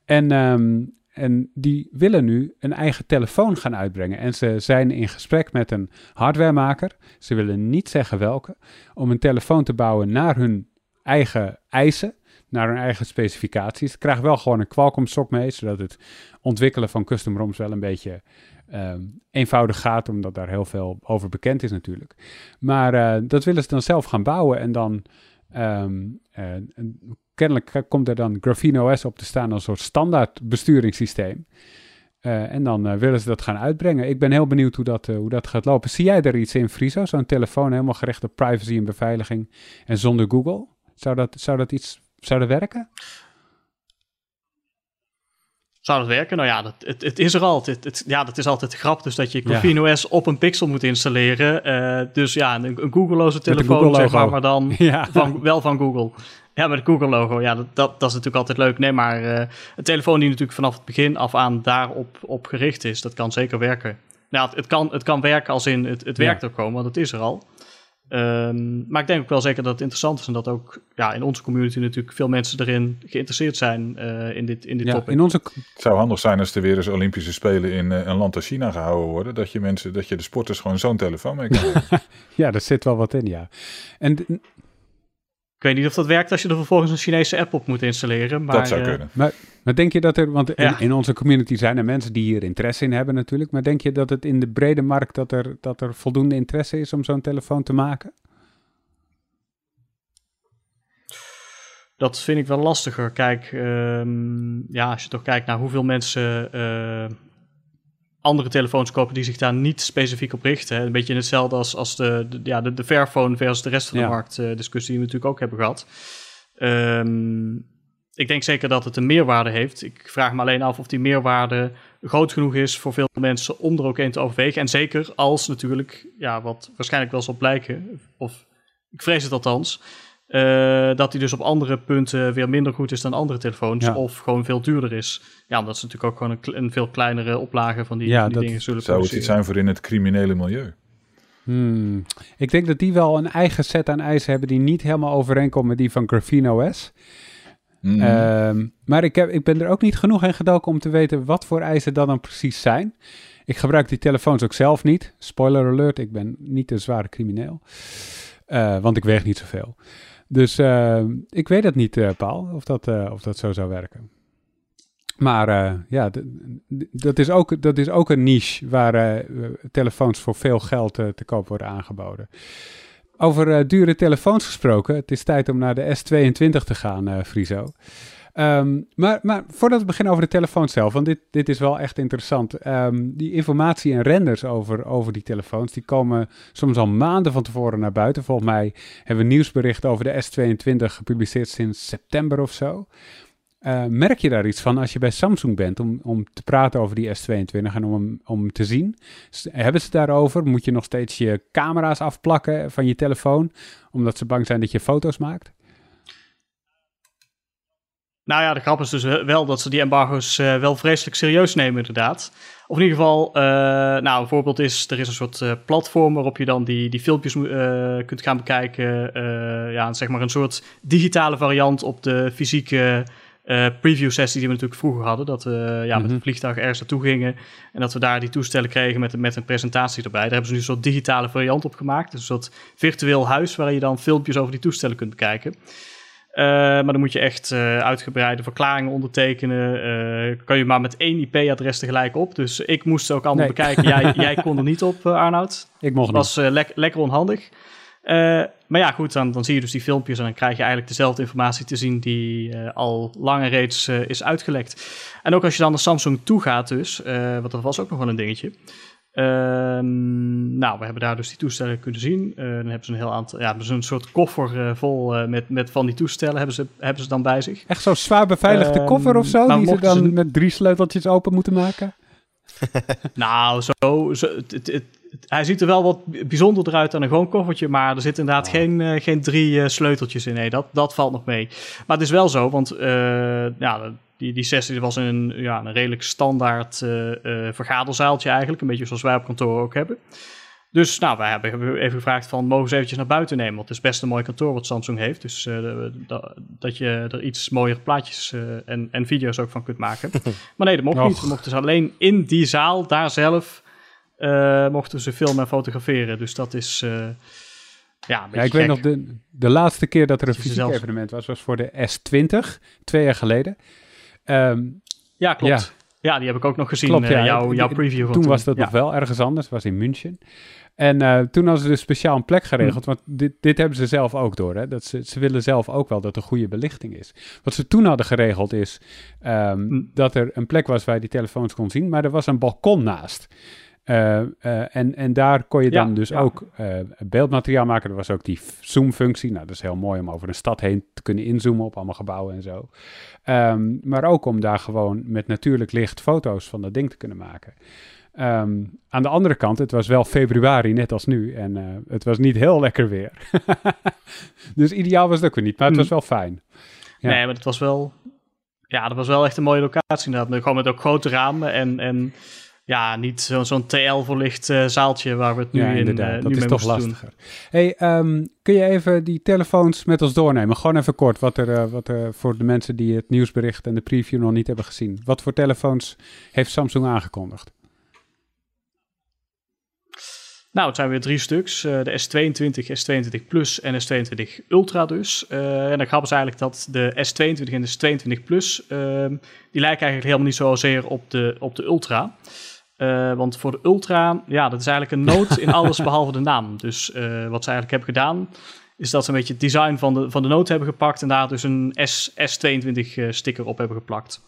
En, um, en die willen nu een eigen telefoon gaan uitbrengen. En ze zijn in gesprek met een hardwaremaker. Ze willen niet zeggen welke. Om een telefoon te bouwen naar hun eigen eisen, naar hun eigen specificaties. Ze krijgen wel gewoon een Qualcomm sok mee, zodat het ontwikkelen van custom ROMs wel een beetje ehm, eenvoudig gaat, omdat daar heel veel over bekend is natuurlijk. Maar uh, dat willen ze dan zelf gaan bouwen en dan um, uh, kennelijk komt er dan Graphene OS op te staan als een soort standaard besturingssysteem. Uh, en dan willen ze dat gaan uitbrengen. Ik ben heel benieuwd hoe dat, hoe dat gaat lopen. Zie jij er iets in, Friso? Zo'n telefoon helemaal gericht op privacy en beveiliging en zonder Google? Zou dat, zou dat iets zou dat werken? Zou dat werken? Nou ja, dat, het, het is er altijd. Het, ja, dat is altijd grap. Dus dat je Corvino OS op een Pixel moet installeren. Uh, dus ja, een, een Google-loze telefoon, zeg maar, maar dan *laughs* van, wel van Google. Ja, met het Google-logo. Ja, dat, dat, dat, is natuurlijk altijd leuk. Nee, maar uh, een telefoon die natuurlijk vanaf het begin af aan daarop op gericht is, dat kan zeker werken. Nou, het, het kan, het kan werken als in het, het werkt ook gewoon, want het is er al. Ehm, maar ik denk ook wel zeker dat het interessant is en dat ook ja, in onze community natuurlijk veel mensen erin geïnteresseerd zijn uh, in dit, in dit ja, topic. In onze... Het zou handig zijn als er weer eens Olympische Spelen in uh, een land als China gehouden worden. Dat je, mensen, dat je de sporters gewoon zo'n telefoon mee kan *laughs* Ja, daar zit wel wat in, ja. En ik weet niet of dat werkt als je er vervolgens een Chinese app op moet installeren. Maar, dat zou uh, kunnen. Maar, maar, denk je dat er, want in, Ja. in onze community zijn er mensen die hier interesse in hebben natuurlijk, maar denk je dat het in de brede markt dat er, dat er voldoende interesse is om zo'n telefoon te maken? Dat vind ik wel lastiger. Kijk, ehm, ja, als je toch kijkt naar hoeveel mensen eh, andere telefoons kopen die zich daar niet specifiek op richten. Hè. Een beetje in hetzelfde als, als de, de, ja, de, de Fairphone versus de rest van de Ja. markt eh, discussie die we natuurlijk ook hebben gehad. Ehm, ik denk zeker dat het een meerwaarde heeft. Ik vraag me alleen af of die meerwaarde groot genoeg is voor veel mensen om er ook een te overwegen. En zeker als natuurlijk, ja, wat waarschijnlijk wel zal blijken, of ik vrees het althans, eh, dat die dus op andere punten weer minder goed is dan andere telefoons. Ja. Of gewoon veel duurder is. Ja, omdat ze natuurlijk ook gewoon een, veel kleinere oplage van die, Ja, van die dat dingen zullen Zou het iets produceren. zijn voor in het criminele milieu? Hmm. Ik denk dat die wel een eigen set aan eisen hebben die niet helemaal overeenkomt met die van Graphene OS. Mm. Ehm, maar ik, heb, ik ben er ook niet genoeg in gedoken om te weten wat voor eisen dat dan precies zijn. Ik gebruik die telefoons ook zelf niet. Spoiler alert, ik ben niet een zware crimineel. Eh, want ik weeg niet zoveel. Dus eh, ik weet het niet, eh, Paul, of dat, eh, of dat zo zou werken. Maar ja, dat is, ook, dat is ook een niche waar telefoons voor veel geld te koop worden aangeboden. Over dure telefoons gesproken, het is tijd om naar de S22 te gaan, Friso. Ehm, maar, maar voordat we beginnen over de telefoon zelf, want dit, dit is wel echt interessant. Ehm, die informatie en renders over, over die telefoons, die komen soms al maanden van tevoren naar buiten. Volgens mij hebben we nieuwsbericht over de S22 gepubliceerd sinds september of zo. Eh, merk je daar iets van als je bij Samsung bent om, om te praten over die S22 en om om te zien? Hebben ze daarover? Moet je nog steeds je camera's afplakken van je telefoon, omdat ze bang zijn dat je foto's maakt? Nou ja, de grap is dus wel dat ze die embargo's eh, wel vreselijk serieus nemen, inderdaad. Of in ieder geval, eh, nou, een voorbeeld is, er is een soort eh, platform waarop je dan die, die filmpjes kunt gaan bekijken. Ja, zeg maar een soort digitale variant op de fysieke preview sessie die we natuurlijk vroeger hadden. Dat we ja, met Mhm. een vliegtuig ergens naartoe gingen en dat we daar die toestellen kregen met, met een presentatie erbij. Daar hebben ze nu een soort digitale variant op gemaakt. Dus een soort virtueel huis waar je dan filmpjes over die toestellen kunt bekijken. Eh, maar dan moet je echt eh, uitgebreide verklaringen ondertekenen. Eh, kan je maar met één IP-adres tegelijk op. Dus ik moest ze ook allemaal Nee. bekijken. Jij, *laughs* jij kon er niet op, Arnoud. Ik mocht Dat was lek- lekker onhandig. Maar ja, goed, dan, dan zie je dus die filmpjes en dan krijg je eigenlijk dezelfde informatie te zien die al langer reeds is uitgelekt. En ook als je dan naar Samsung toe gaat dus, want dat was ook nog wel een dingetje. Ehm, nou, we hebben daar dus die toestellen kunnen zien. Eh, dan hebben ze een heel aantal, ja, ze een soort koffer eh, vol eh, met, met van die toestellen hebben ze, hebben ze dan bij zich. Echt zo'n zwaar beveiligde Ehm, koffer of zo, die ze dan met drie sleuteltjes open moeten maken? *laughs* *laughs* Nou, zo, zo het, het, het- hij ziet er wel wat bijzonderder uit dan een gewoon koffertje, maar er zitten inderdaad geen, geen drie sleuteltjes in. Nee, dat, dat valt nog mee. Maar het is wel zo, want ja, die, die sessie was een, ja, een redelijk standaard eh, vergaderzaaltje eigenlijk, een beetje zoals wij op kantoor ook hebben. Dus nou, wij hebben even gevraagd van, mogen ze eventjes naar buiten nemen? Want het is best een mooi kantoor wat Samsung heeft. Dus eh, de- da- dat je er iets mooier plaatjes en, en video's ook van kunt maken. *laughs* maar nee, dat mocht Och. niet. We mochten dus alleen in die zaal, daar zelf, mochten ze filmen en fotograferen. Dus dat is ja, Ja, ik weet nog, de, de laatste keer dat er een Dat fysiek evenement was, was voor de S20, twee jaar geleden. Ehm, Ja, klopt. Ja. die heb ik ook nog gezien, Klopt, eh, ja. jouw, jouw preview van toen was dat ja. nog wel ergens anders, was in München. En eh, toen hadden ze dus speciaal een plek geregeld, Hm. want dit, dit hebben ze zelf ook door. Hè? Dat ze, ze willen zelf ook wel dat er goede belichting is. Wat ze toen hadden geregeld is ehm, Hm. dat er een plek was waar je die telefoons kon zien, maar er was een balkon naast. Eh, eh, en, en daar kon je Ja, dan dus ja. ook eh, beeldmateriaal maken. Er was ook die zoom-functie. Nou, dat is heel mooi om over een stad heen te kunnen inzoomen op allemaal gebouwen en zo. Ehm, maar ook om daar gewoon met natuurlijk licht foto's van dat ding te kunnen maken. Ehm, aan de andere kant, het was wel februari, net als nu. En het was niet heel lekker weer. *laughs* dus ideaal was het ook weer niet, maar het Hm. was wel fijn. Ja. Nee, maar het was wel... Ja, dat was wel echt een mooie locatie inderdaad. Gewoon met ook grote ramen en... en ja, niet zo- zo'n TL-verlicht eh, zaaltje waar we het nu ja, in eh, dat nu is toch doen. lastiger. Hey, ehm, kun je even die telefoons met ons doornemen? Gewoon even kort, wat er, eh, wat er voor de mensen die het nieuwsbericht en de preview nog niet hebben gezien. Wat voor telefoons heeft Samsung aangekondigd? Nou, het zijn weer drie stuks. de S22, S22 Plus en S22 Ultra dus. En de grap is eigenlijk dat de S22 en de S22 Plus... ehm, die lijken eigenlijk helemaal niet zozeer op de, op de Ultra. Eh, want voor de Ultra, ja, dat is eigenlijk een noot in *laughs* alles behalve de naam. Dus eh, wat ze eigenlijk hebben gedaan... is dat ze een beetje het design van de, van de noot hebben gepakt... en daar dus een S, S22 eh, sticker op hebben geplakt.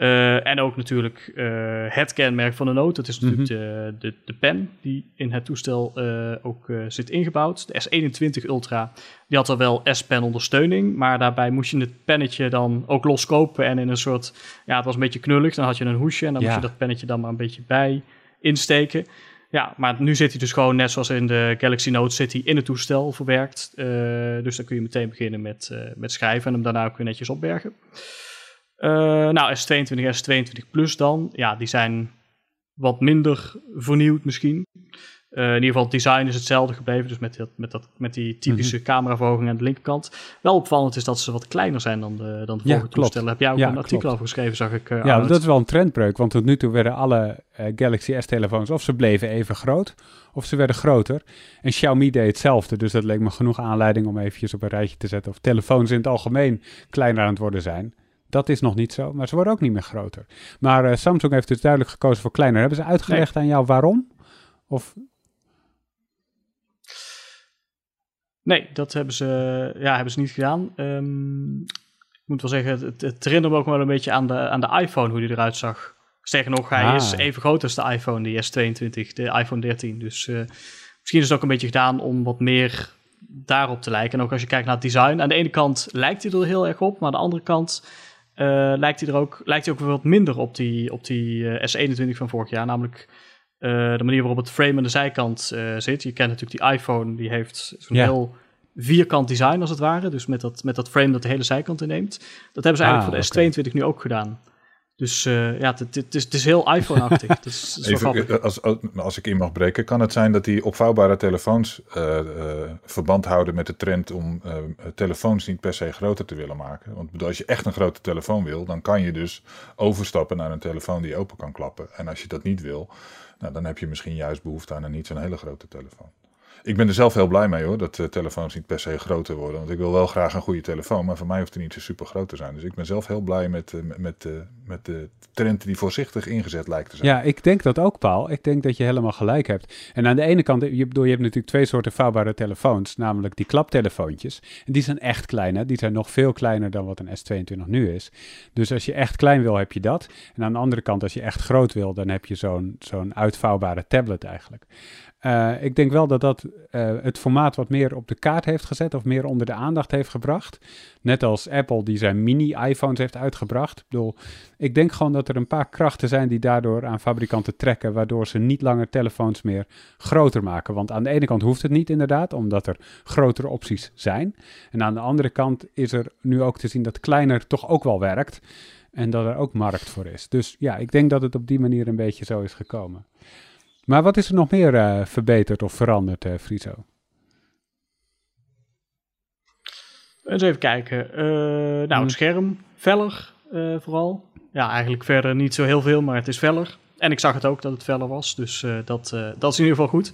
Eh, en ook natuurlijk eh, het kenmerk van de Note. Dat is natuurlijk de, de, de pen die in het toestel eh, ook zit ingebouwd. De S21 Ultra, die had er wel S-pen ondersteuning. Maar daarbij moest je het pennetje dan ook loskopen. En in een soort, ja het was een beetje knullig. Dan had je een hoesje en dan Ja. moest je dat pennetje dan maar een beetje bij insteken. Ja, maar nu zit hij dus gewoon net zoals in de Galaxy Note zit hij in het toestel verwerkt. Dus dan kun je meteen beginnen met, met schrijven en hem daarna ook weer netjes opbergen. Eh, nou, S22 en S22 Plus dan, ja, die zijn wat minder vernieuwd misschien. Eh, in ieder geval het design is hetzelfde gebleven, dus met, dat, met, dat, met die typische Mhm. cameraverhoging aan de linkerkant. Wel opvallend is dat ze wat kleiner zijn dan de, dan de Ja, vorige klopt. toestellen. Heb jij ook Ja, een artikel klopt. over geschreven, zag ik. eh, Ja, dat is wel een trendbreuk, want tot nu toe werden alle Galaxy S-telefoons of ze bleven even groot, of ze werden groter. En Xiaomi deed hetzelfde, dus dat leek me genoeg aanleiding om eventjes op een rijtje te zetten of telefoons in het algemeen kleiner aan het worden zijn. Dat is nog niet zo, maar ze worden ook niet meer groter. Maar eh, Samsung heeft dus duidelijk gekozen voor kleiner. Hebben ze uitgelegd aan jou waarom? Of Nee, dat hebben ze, ja, hebben ze niet gedaan. Ehm, ik moet wel zeggen, het, het herinnert me ook wel een beetje aan de, aan de iPhone, hoe die eruit zag. Sterker nog, hij Ah. is even groot als de iPhone, die S22, de iPhone 13. Dus eh, misschien is het ook een beetje gedaan om wat meer daarop te lijken. En ook als je kijkt naar het design. Aan de ene kant lijkt hij er heel erg op, maar aan de andere kant lijkt, hij er ook, lijkt hij ook wat minder op die, op die eh, S21 van vorig jaar. Namelijk eh, de manier waarop het frame aan de zijkant eh, zit. Je kent natuurlijk die iPhone, die heeft zo'n Ja. heel vierkant design als het ware. Dus met dat, met dat frame dat de hele zijkant inneemt. Dat hebben ze eigenlijk Ah, voor de S22 nu ook gedaan. Dus eh, ja, het, is, heel iPhone-achtig. *laughs* Is, is Even, eh, als, als, ik in mag breken, kan het zijn dat die opvouwbare telefoons eh, verband houden met de trend om telefoons niet per se groter te willen maken. Want als je echt een grote telefoon wil, dan kan je dus overstappen naar een telefoon die open kan klappen. En als je dat niet wil, nou, dan heb je misschien juist behoefte aan een niet zo'n hele grote telefoon. Ik ben er zelf heel blij mee hoor, dat telefoons niet per se groter worden. Want ik wil wel graag een goede telefoon, maar voor mij hoeft het niet zo super groot te zijn. Dus ik ben zelf heel blij met, met, met, met de trend die voorzichtig ingezet lijkt te zijn. Ja, ik denk dat ook, Paul. Ik denk dat je helemaal gelijk hebt. En aan de ene kant, je, je hebt natuurlijk twee soorten vouwbare telefoons, namelijk die klaptelefoontjes. En die zijn echt klein, hè? Die zijn nog veel kleiner dan wat een S22 nu is. Dus als je echt klein wil, heb je dat. En aan de andere kant, als je echt groot wil, dan heb je zo'n zo'n uitvouwbare tablet eigenlijk. Eh, ik denk wel dat dat eh, het formaat wat meer op de kaart heeft gezet of meer onder de aandacht heeft gebracht. Net als Apple die zijn mini-iPhones heeft uitgebracht. Ik bedoel, ik denk gewoon dat er een paar krachten zijn die daardoor aan fabrikanten trekken, waardoor ze niet langer telefoons meer groter maken. Want aan de ene kant hoeft het niet inderdaad, omdat er grotere opties zijn. En aan de andere kant is er nu ook te zien dat kleiner toch ook wel werkt. En dat er ook markt voor is. Dus ja, ik denk dat het op die manier een beetje zo is gekomen. Maar wat is er nog meer eh, verbeterd of veranderd, eh Friso? Eens even kijken. Eh, nou, Hmm. het scherm, feller eh, vooral. Ja, eigenlijk verder niet zo heel veel, maar het is feller. En ik zag het ook dat het feller was, dus eh, dat, eh, dat is in ieder geval goed.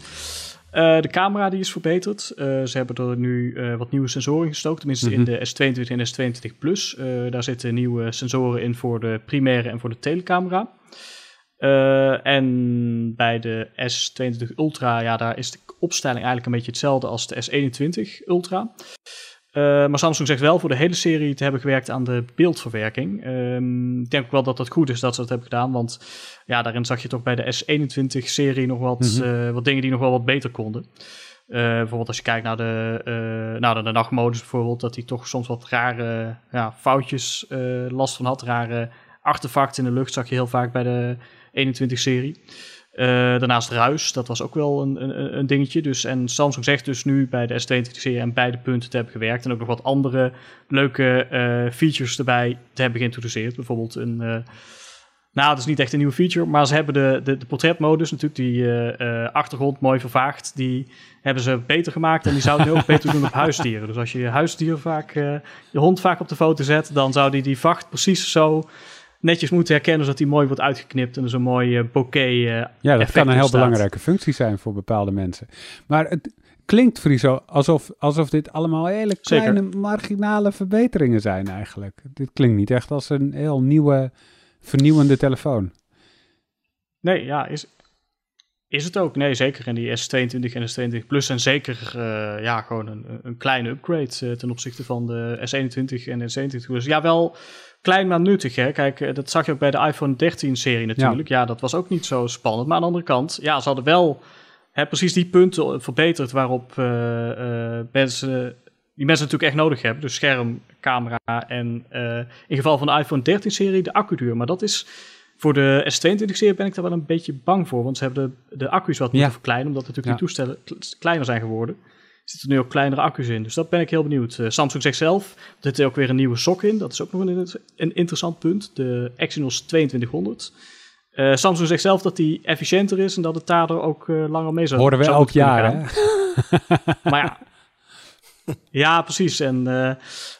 Eh, de camera die is verbeterd. Ze hebben er nu wat nieuwe sensoren gestoken, tenminste in Mhm. de S22 en S22 Plus. Daar zitten nieuwe sensoren in voor de primaire en voor de telecamera. En bij de S22 Ultra, ja, daar is de opstelling eigenlijk een beetje hetzelfde als de S21 Ultra. Eh, maar Samsung zegt wel voor de hele serie te hebben gewerkt aan de beeldverwerking. Ehm, ik denk ook wel dat het goed is dat ze dat hebben gedaan, want ja, daarin zag je toch bij de S21-serie nog wat, Mhm. eh, wat dingen die nog wel wat beter konden. Eh, bijvoorbeeld als je kijkt naar de, eh, nou, de nachtmodus bijvoorbeeld, dat hij toch soms wat rare ja, foutjes last van had. Rare artefacten in de lucht zag je heel vaak bij de 21-serie. Eh, daarnaast ruis, dat was ook wel een, een, een dingetje. Dus, en Samsung zegt dus nu bij de S22-serie en beide punten te hebben gewerkt. En ook nog wat andere leuke eh, features erbij te hebben geïntroduceerd. Bijvoorbeeld een, eh, Nou, dat is niet echt een nieuwe feature, maar ze hebben de, de, portretmodus, natuurlijk die achtergrond mooi vervaagd, die hebben ze beter gemaakt en die zouden ook beter doen op *laughs* huisdieren. Dus als je je huisdier vaak, je hond vaak op de foto zet, dan zou die die vacht precies zo netjes moeten herkennen, zodat die mooi wordt uitgeknipt en er zo'n mooi uh, bokeh Ja, dat kan een heel belangrijke functie zijn voor bepaalde mensen. Maar het klinkt, Friso, alsof, alsof dit allemaal hele kleine marginale verbeteringen zijn eigenlijk. Dit klinkt niet echt als een heel nieuwe vernieuwende telefoon. Nee, ja, is, is het ook. Nee, zeker. En die S22 en S22 Plus zijn zeker uh, ja, gewoon een, een kleine upgrade uh, ten opzichte van de S21 en de S21 Plus. Ja, wel klein maar nuttig. Hè? Kijk, eh, dat zag je ook bij de iPhone 13-serie natuurlijk. Ja. ja. dat was ook niet zo spannend. Maar aan de andere kant, ja, ze hadden wel hè, precies die punten verbeterd waarop mensen die mensen natuurlijk echt nodig hebben. Dus scherm, camera en uh, in geval van de iPhone 13-serie de accuduur. Maar dat is voor de S22-serie ben ik daar wel een beetje bang voor. Want ze hebben de, de accu's wat moeten verkleinen, omdat natuurlijk die toestellen kleiner zijn geworden. Er zitten nu ook kleinere accu's in. Dus dat ben ik heel benieuwd. Uh, Samsung zegt zelf, er zit ook weer een nieuwe sok in. Dat is ook nog een, een interessant punt. De Exynos 2200. Uh, Samsung zegt zelf dat die efficiënter is en dat het daardoor ook uh, langer mee zou Horen we elk jaar, hè? maar ja, *laughs* ja, precies. En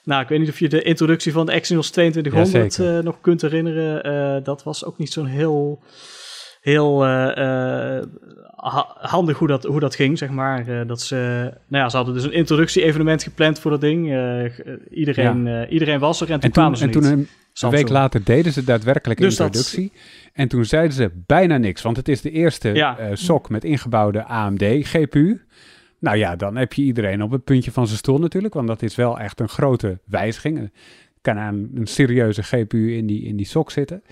nou, ik weet niet of je de introductie van de Exynos 2200 ja, uh, nog kunt herinneren. Dat was ook niet zo'n heel, heel handig hoe dat, hoe dat ging, zeg maar. dat ze, nou ja, ze hadden dus een introductie-evenement gepland voor dat ding. iedereen, ja. iedereen was er en toen, en toen kwamen ze En niet. toen een, een week later deden ze daadwerkelijk dus introductie. Dat, en toen zeiden ze bijna niks, want het is de eerste ja. sok met ingebouwde AMD-GPU. Nou ja, dan heb je iedereen op het puntje van zijn stoel natuurlijk, want dat is wel echt een grote wijziging. kan aan een serieuze GPU in die, in die sok zitten.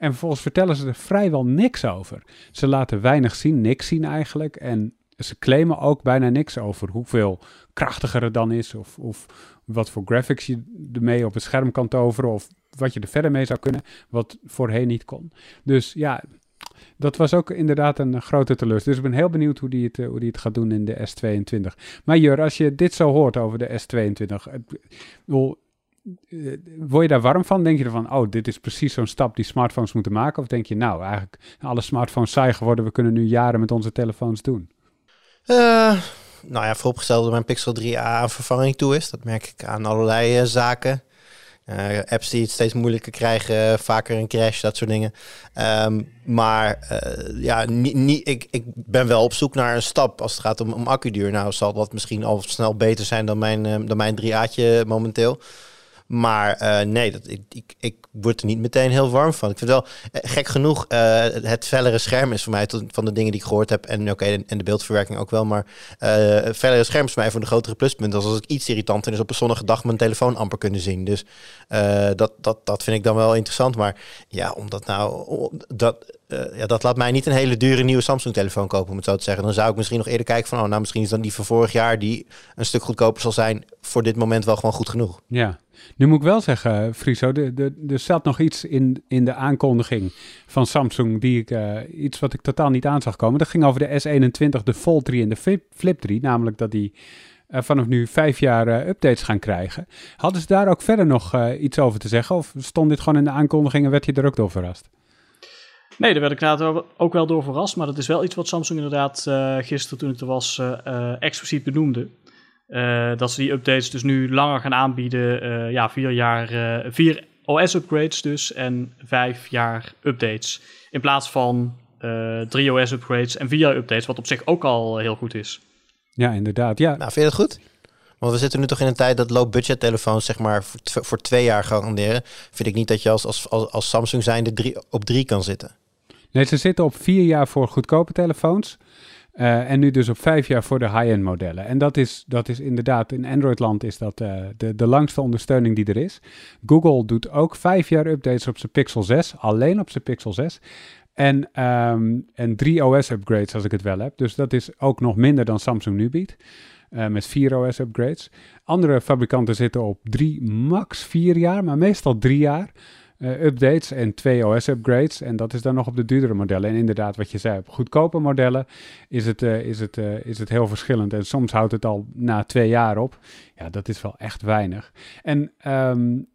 En vervolgens vertellen ze er vrijwel niks over. Ze laten weinig zien, niks zien eigenlijk. En ze claimen ook bijna niks over hoeveel krachtiger het dan is. Of, of wat voor graphics je ermee op het scherm kan toveren. Of wat je er verder mee zou kunnen. Wat voorheen niet kon. Dus ja, dat was ook inderdaad een grote teleurstelling. Dus ik ben heel benieuwd hoe die het, eh, hoe die het gaat doen in de S22. Maar Jur, als je dit zo hoort over de S22, wil, eh, word je daar warm van? Denk je ervan, oh, dit is precies zo'n stap die smartphones moeten maken? Of denk je, nou, eigenlijk alle smartphones saai geworden, we kunnen nu jaren met onze telefoons doen? Uh, nou ja, vooropgesteld dat mijn Pixel 3a aan vervanging toe is. Dat merk ik aan allerlei zaken. Uh, apps die het steeds moeilijker krijgen, vaker een crash, dat soort dingen. Um, maar ja, niet, ik, ik ben wel op zoek naar een stap als het gaat om, om accuduur. Nou zal dat misschien al snel beter zijn dan mijn, uh, dan mijn 3A'tje momenteel. Maar uh, nee, dat, ik, ik, ik word er niet meteen heel warm van. Ik vind wel, eh, gek genoeg, uh, het fellere scherm is voor mij tot, van de dingen die ik gehoord heb. En oké, en de beeldverwerking ook wel. Maar het fellere scherm is voor mij voor de grotere pluspunt. Als, als ik iets irritanter is op een zonnige dag mijn telefoon amper kunnen zien. Dus dat, dat, dat vind ik dan wel interessant. Maar ja, omdat nou, dat, uh, ja, dat laat mij niet een hele dure nieuwe Samsung-telefoon kopen, om het zo te zeggen. Dan zou ik misschien nog eerder kijken van, oh, nou, misschien is dan die van vorig jaar, die een stuk goedkoper zal zijn, voor dit moment wel gewoon goed genoeg. Ja, nu moet ik wel zeggen, Friso, de, de, er zat nog iets in, in de aankondiging van Samsung, die ik, uh, iets wat ik totaal niet aan zag komen. Dat ging over de S21, de Fold 3 en de Flip, Flip 3, namelijk dat die vanaf nu vijf jaar updates gaan krijgen. Hadden ze daar ook verder nog iets over te zeggen? Of stond dit gewoon in de aankondiging en werd je er ook door verrast? Nee, daar werd ik inderdaad ook wel door verrast. Maar dat is wel iets wat Samsung inderdaad uh, gisteren toen ik er was uh, expliciet benoemde. Uh, dat ze die updates dus nu langer gaan aanbieden. ja, vier jaar, vier OS-upgrades dus en vijf jaar updates. In plaats van drie OS-upgrades en vier updates, wat op zich ook al heel goed is. Ja, inderdaad. Ja. Nou, vind je dat goed? Want we zitten nu toch in een tijd dat low-budget telefoons zeg maar voor, voor, twee jaar garanderen. Vind ik niet dat je als, als, als, als Samsung zijnde drie, op drie kan zitten. Nee, ze zitten op vier jaar voor goedkope telefoons. Uh, en nu dus op vijf jaar voor de high-end modellen. En dat is, dat is inderdaad, in Android-land is dat uh, de, de langste ondersteuning die er is. Google doet ook vijf jaar updates op zijn Pixel 6, alleen op zijn Pixel 6. En, um, en drie OS-upgrades als ik het wel heb. Dus dat is ook nog minder dan Samsung nu biedt. Uh, met vier OS-upgrades. Andere fabrikanten zitten op drie, max vier jaar, maar meestal drie jaar uh, updates en twee OS-upgrades. En dat is dan nog op de duurdere modellen. En inderdaad, wat je zei, op goedkope modellen is het, uh, is, het, uh, is het heel verschillend. En soms houdt het al na twee jaar op. Ja, dat is wel echt weinig. En um,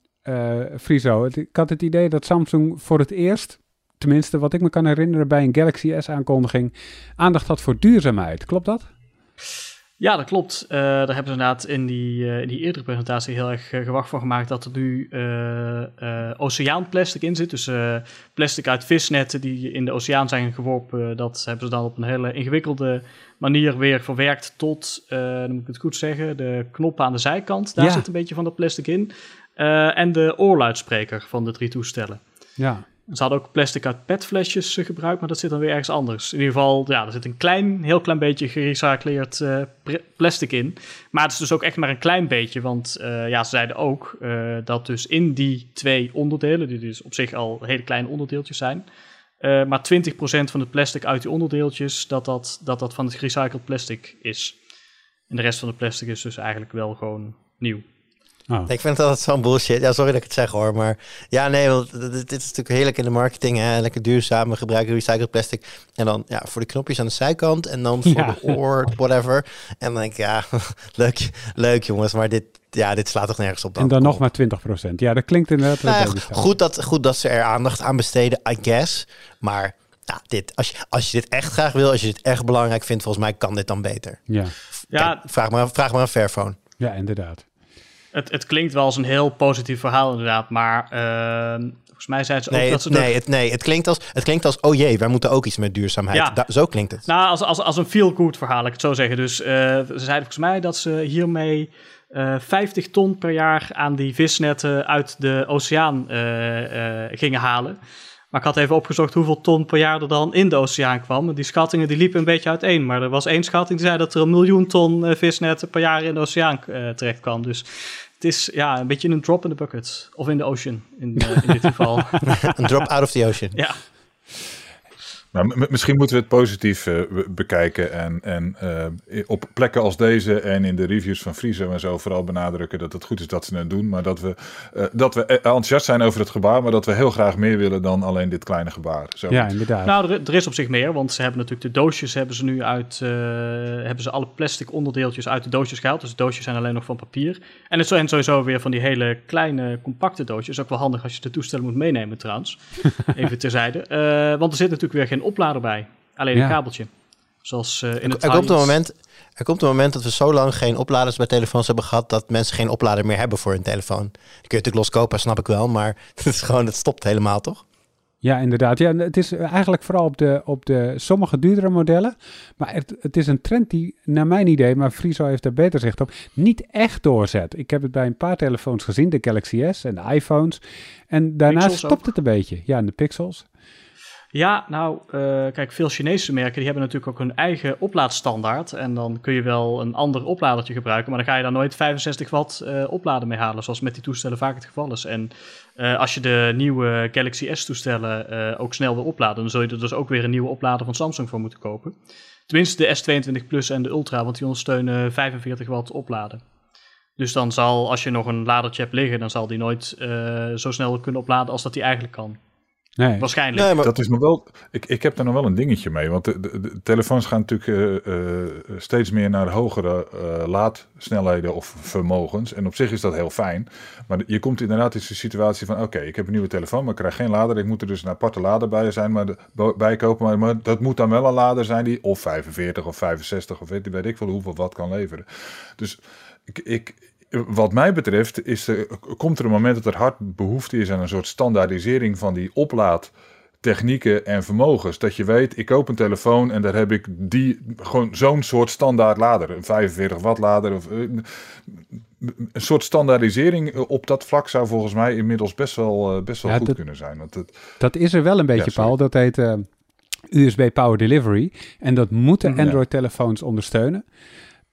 Friso, ik had het idee dat Samsung voor het eerst tenminste wat ik me kan herinneren bij een Galaxy S-aankondiging, aandacht had voor duurzaamheid. Klopt dat? Ja, dat klopt. Uh, daar hebben ze inderdaad in die, uh, in die eerdere presentatie heel erg uh, gewacht van gemaakt dat er nu oceaanplastic in zit. Dus plastic uit visnetten die in de oceaan zijn geworpen, dat hebben ze dan op een hele ingewikkelde manier weer verwerkt tot, dan moet ik het goed zeggen, de knoppen aan de zijkant. Daar Ja. zit een beetje van dat plastic in. en de oorluidspreker van de drie toestellen. Ja. Ze hadden ook plastic uit petflesjes eh, gebruikt, maar dat zit dan weer ergens anders. In ieder geval, ja, er zit een klein, heel klein beetje gerecycleerd eh, plastic in. Maar het is dus ook echt maar een klein beetje, want eh, ja, ze zeiden ook dat dus in die twee onderdelen, die dus op zich al hele kleine onderdeeltjes zijn, maar 20% van het plastic uit die onderdeeltjes, dat dat, dat dat van het gerecycled plastic is. En de rest van het plastic is dus eigenlijk wel gewoon nieuw. Oh. Ik vind het altijd zo'n bullshit. Ja, sorry dat ik het zeg hoor. Maar ja, nee, want dit, is natuurlijk heerlijk in de marketing. Hè? Lekker duurzaam, we gebruiken recycled plastic. En dan ja, voor de knopjes aan de zijkant. En dan voor Ja. de oor, whatever. En dan denk ik, ja, *laughs* leuk, leuk jongens. Maar dit, ja, dit slaat toch nergens op. En dan nog maar 20%. Ja, dat klinkt inderdaad Nou ja, goed, dat, goed dat ze er aandacht aan besteden, I guess. Maar ja, dit, als, je, als je dit echt graag wil, als je dit echt belangrijk vindt, volgens mij kan dit dan beter. Ja, Ja, Kijk, vraag, maar, vraag maar een Fairphone. ja, inderdaad. Het, het klinkt wel als een heel positief verhaal inderdaad, maar ehm, volgens mij zeiden ze ook Nee, dat ze... nee, het, nee het, klinkt als, het klinkt als, oh jee, wij moeten ook iets met duurzaamheid. Ja. Da- zo klinkt het. Nou, als, als, als een feel-good verhaal, ik het zo zeggen. Dus eh, ze zeiden volgens mij dat ze hiermee eh 50 ton per jaar aan die visnetten uit de oceaan eh, gingen halen. Maar ik had even opgezocht hoeveel ton per jaar er dan in de oceaan kwam. Die schattingen die liepen een beetje uiteen. Maar er was één schatting die zei dat er een miljoen ton visnetten per jaar in de oceaan eh, terecht kwam. Dus is ja, een beetje een drop in the bucket. Of in de ocean, in, eh, in dit geval. *laughs* Een drop out of the ocean. ja. Nou, misschien moeten we het positief eh, be- bekijken en, en eh, op plekken als deze en in de reviews van Friso en zo vooral benadrukken dat het goed is dat ze het doen, maar dat we, eh, dat we enthousiast zijn over het gebaar, maar dat we heel graag meer willen dan alleen dit kleine gebaar. Zo. Ja, inderdaad. Nou, er, er is op zich meer, want ze hebben natuurlijk de doosjes hebben ze nu uit, eh, hebben ze alle plastic onderdeeltjes uit de doosjes gehaald. Dus de doosjes zijn alleen nog van papier. En het zijn sowieso weer van die hele kleine, compacte doosjes. Ook wel handig als je de toestellen moet meenemen trouwens. *laughs* Even terzijde. Eh, want er zit natuurlijk weer geen oplader bij. Alleen Ja. een kabeltje. Zoals eh, in het Er komt, een moment, er komt een moment dat we zo lang geen opladers bij telefoons hebben gehad... dat mensen geen oplader meer hebben voor hun telefoon. Die kun je natuurlijk loskopen, snap ik wel. Maar *laughs* het, is gewoon, het stopt helemaal, toch? Ja, inderdaad. Ja, het is eigenlijk vooral op de, op de sommige duurdere modellen. Maar het, het is een trend die, naar mijn idee, maar Friso heeft er beter zicht op, niet echt doorzet. Ik heb het bij een paar telefoons gezien, de Galaxy S en de iPhones. En daarna stopt ook. het een beetje. Ja, en de Pixels. Ja, nou, eh, kijk, veel Chinese merken die hebben natuurlijk ook hun eigen oplaadstandaard. En dan kun je wel een ander opladertje gebruiken, maar dan ga je daar nooit 65 watt eh, opladen mee halen, zoals met die toestellen vaak het geval is. En eh, als je de nieuwe Galaxy S-toestellen eh, ook snel wil opladen, dan zul je er dus ook weer een nieuwe oplader van Samsung voor moeten kopen. Tenminste de S22 Plus en de Ultra, want die ondersteunen 45 watt opladen. Dus dan zal, als je nog een ladertje hebt liggen, dan zal die nooit zo snel kunnen opladen als dat die eigenlijk kan. Nee. Waarschijnlijk. Nee, maar Dat is nog wel. Ik, ik heb daar nog wel een dingetje mee. Want de, de- de telefoons gaan natuurlijk eh, eh, steeds meer naar hogere eh, laadsnelheden of vermogens. En op zich is dat heel fijn. Maar je komt inderdaad in de situatie van: oké, ik heb een nieuwe telefoon, maar ik krijg geen lader. Ik moet er dus een aparte lader bij zijn, maar de, bij kopen. Maar, maar dat moet dan wel een lader zijn die of 45 of 65 of weet, weet ik veel hoeveel wat kan leveren. Dus ik. ik wat mij betreft is er, komt er een moment dat er hard behoefte is aan een soort standaardisering van die oplaadtechnieken en vermogens. Dat je weet, ik koop een telefoon en daar heb ik die, gewoon zo'n soort standaard lader. Een 45 watt lader. Of, eh, een soort standaardisering op dat vlak zou volgens mij inmiddels best wel, eh, best wel Ja, goed dat- kunnen zijn. Want het, Dat is er wel een beetje, Ja. Paul. Dat heet eh, USB Power Delivery. En dat moeten Mhm. Ja. Android-telefoons ondersteunen.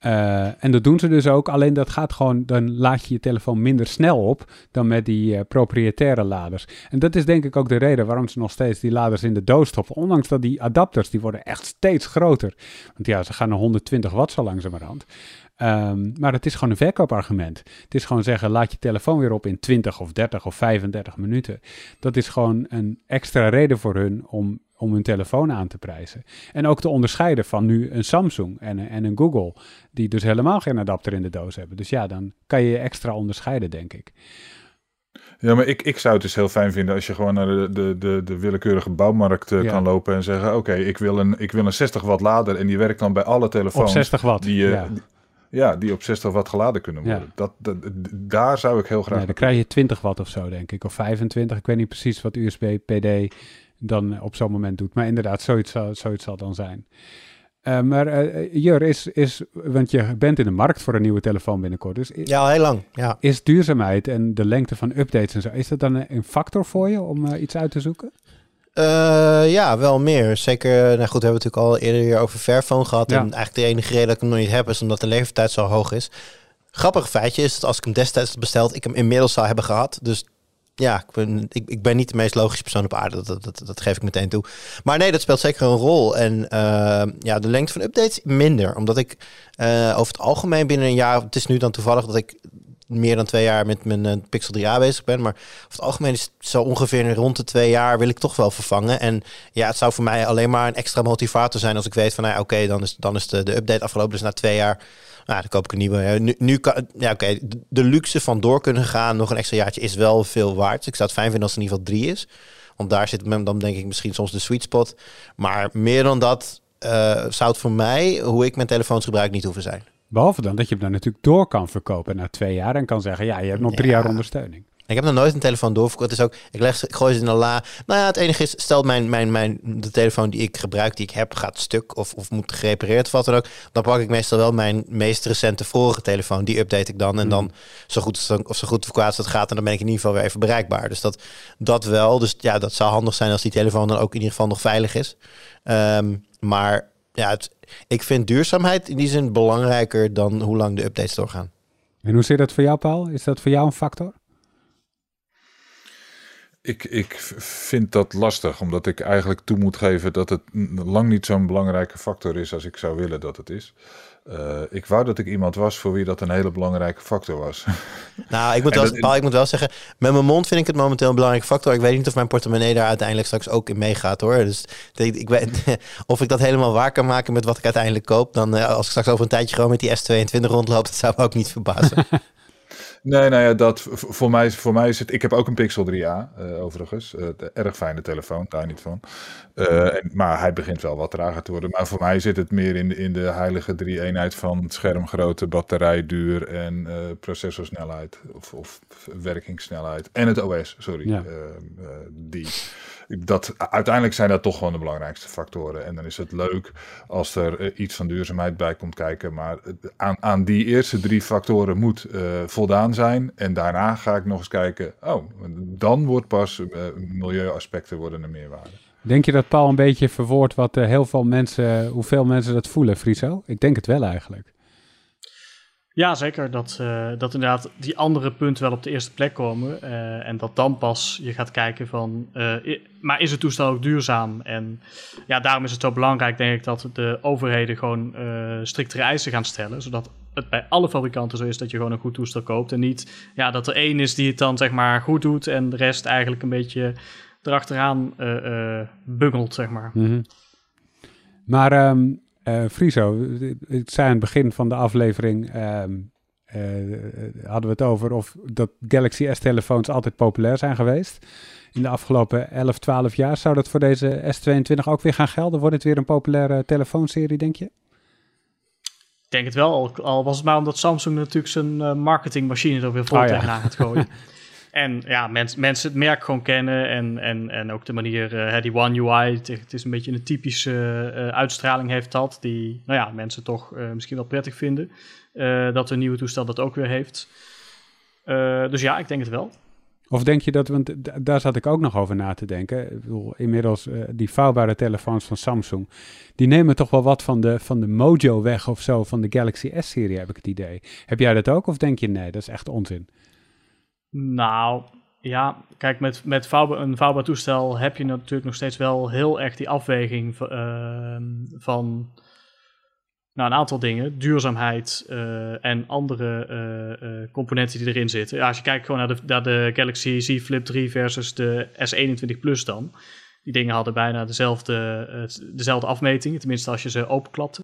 Eh, en dat doen ze dus ook. Alleen dat gaat gewoon, dan laad je je telefoon minder snel op dan met die eh, propriëtaire laders. En dat is denk ik ook de reden waarom ze nog steeds die laders in de doos stoppen. Ondanks dat die adapters, die worden echt steeds groter. Want ja, ze gaan naar 120 watt zo langzamerhand. Ehm, maar het is gewoon een verkoopargument. Het is gewoon zeggen, laat je telefoon weer op in 20 of 30 of 35 minuten. Dat is gewoon een extra reden voor hun om, om hun telefoon aan te prijzen. En ook te onderscheiden van nu een Samsung en, een- en een Google, die dus helemaal geen adapter in de doos hebben. Dus ja, dan kan je je extra onderscheiden, denk ik. Ja, maar ik, ik zou het dus heel fijn vinden als je gewoon naar de, de, de, de willekeurige bouwmarkt eh, Ja. kan lopen en zeggen: Oké, ik wil een ik wil een 60 watt lader en die werkt dan bij alle Op telefoons 60 watt. die, ja. die- ja, die op 60 watt geladen kunnen Ja. worden. Dat, dat, daar zou ik heel graag. Nee, dan krijg je 20 watt of zo, denk ik. Of 25. Ik weet niet precies wat USB PD dan op zo'n moment doet. Maar inderdaad, zoiets zal, zoiets zal dan zijn. Eh, maar eh, Jur, is, is, want je bent in de markt voor een nieuwe telefoon binnenkort. Dus is, Ja, al heel lang. Ja. is duurzaamheid en de lengte van updates en zo, is dat dan een, factor voor je om eh, iets uit te zoeken? Eh, ja, wel meer. Zeker, nou goed, we hebben het natuurlijk al eerder hier over Fairphone gehad. Ja. En eigenlijk de enige reden dat ik hem nog niet heb, is omdat de levertijd zo hoog is. Grappig feitje is dat als ik hem destijds had besteld, ik hem inmiddels zou hebben gehad. Dus ja, ik ben, ik, ik ben niet de meest logische persoon op aarde. Dat, dat, dat geef ik meteen toe. Maar nee, dat speelt zeker een rol. En eh, ja, de lengte van updates minder. Omdat ik eh, over het algemeen binnen een jaar... Het is nu dan toevallig dat ik meer dan twee jaar met mijn eh, Pixel 3a bezig ben. Maar over het algemeen is zo ongeveer rond de twee jaar wil ik toch wel vervangen. En ja, het zou voor mij alleen maar een extra motivator zijn als ik weet van, nou oké, dan is, dan is de, de update afgelopen. Dus na twee jaar, nou, dan koop ik een nieuwe. Ja, Nu, kan, ja, oké, de, luxe van door kunnen gaan, nog een extra jaartje is wel veel waard. Ik zou het fijn vinden als het in ieder geval drie is. Want daar zit men dan denk ik misschien soms de sweet spot. Maar meer dan dat eh, zou het voor mij, hoe ik mijn telefoons gebruik, niet hoeven zijn. Behalve dan dat je hem dan natuurlijk door kan verkopen na twee jaar en kan zeggen, ja, je hebt nog drie Ja. jaar ondersteuning. Ik heb nog nooit een telefoon doorverkocht. Het is ook, ik, leg, ik gooi ze in een la. Nou ja, het enige is, stel mijn, mijn, mijn, de telefoon die ik gebruik, die ik heb, gaat stuk of, of moet gerepareerd of wat dan ook. Dan pak ik meestal wel mijn meest recente vorige telefoon. Die update ik dan. En dan zo goed, of zo goed of kwaad als het gaat. En dan ben ik in ieder geval weer even bereikbaar. Dus dat, dat wel. Dus ja, dat zou handig zijn als die telefoon dan ook in ieder geval nog veilig is. Ehm, maar ja, het, ik vind duurzaamheid in die zin belangrijker dan hoe lang de updates doorgaan. En hoe zit dat voor jou, Paul? Is dat voor jou een factor? Ik, ik vind dat lastig, omdat ik eigenlijk toe moet geven dat het lang niet zo'n belangrijke factor is als ik zou willen dat het is. Eh, ik wou dat ik iemand was voor wie dat een hele belangrijke factor was. *laughs* Nou, ik moet, wel, dat- Paul, ik moet wel zeggen, met mijn mond vind ik het momenteel een belangrijke factor. Ik weet niet of mijn portemonnee daar uiteindelijk straks ook in meegaat hoor. Dus ik, ik weet, *laughs* of ik dat helemaal waar kan maken met wat ik uiteindelijk koop. Dan eh, als ik straks over een tijdje gewoon met die S22 rondloop, *laughs* dat zou me ook niet verbazen. Nee, nou ja, dat voor mij, voor mij is het. Ik heb ook een Pixel 3a, eh, overigens. De erg fijne telefoon, daar niet van. Eh, en, maar hij begint wel wat trager te worden. Maar voor mij zit het meer in de, in de heilige drie-eenheid van schermgrootte, batterijduur en processorsnelheid. Of, of werkingssnelheid. En het OS, sorry. Ja. Eh, eh, die. Dat, uiteindelijk zijn dat toch gewoon de belangrijkste factoren. En dan is het leuk als er eh, iets van duurzaamheid bij komt kijken. Maar eh, aan, aan die eerste drie factoren moet eh, voldaan zijn. En daarna ga ik nog eens kijken. Oh, dan wordt pas milieuaspecten worden een meerwaarde. Denk je dat Paul een beetje verwoordt wat heel veel mensen, hoeveel mensen dat voelen, Friso? Ik denk het wel eigenlijk. Ja, zeker. Dat, eh, dat inderdaad die andere punten wel op de eerste plek komen. eh, en dat dan pas je gaat kijken van, eh, maar is het toestel ook duurzaam? En ja, daarom is het zo belangrijk, denk ik, dat de overheden gewoon striktere eisen gaan stellen. Zodat het bij alle fabrikanten zo is dat je gewoon een goed toestel koopt. En niet ja, dat er één is die het dan zeg maar goed doet en de rest eigenlijk een beetje erachteraan bungelt, zeg maar. Mhm. Maar ehm eh, Friso, ik zei aan het begin van de aflevering, eh, hadden we het over of dat Galaxy S-telefoons altijd populair zijn geweest. In de afgelopen 11, 12 jaar zou dat voor deze S22 ook weer gaan gelden? Wordt het weer een populaire telefoonserie, denk je? Ik denk het wel, al, was het maar omdat Samsung natuurlijk zijn eh, marketingmachine er weer vol Oh ja. tegenaan gaat gooien. *laughs* en ja, mens, mensen het merk gewoon kennen en, en, en ook de manier, hè, die One UI, het, is een beetje een typische eh, uitstraling heeft dat, die nou ja, mensen toch eh, misschien wel prettig vinden. dat een nieuwe toestel dat ook weer heeft. Dus ja, ik denk het wel. Of denk je dat, want daar zat ik ook nog over na te denken. Bedoel, inmiddels die vouwbare telefoons van Samsung, die nemen toch wel wat van de, van de mojo weg of zo van de Galaxy S-serie, heb ik het idee. Heb jij dat ook of denk je nee, dat is echt onzin? Nou, ja, kijk, met, met een vouwbaar toestel heb je natuurlijk nog steeds wel heel erg die afweging ehm, van nou, een aantal dingen. Duurzaamheid eh, en andere eh, eh, componenten die erin zitten. Ja, als je kijkt gewoon naar de, de Galaxy Z Flip 3 versus de S21 Plus dan. Die dingen hadden bijna dezelfde, dezelfde afmetingen, tenminste als je ze openklapte.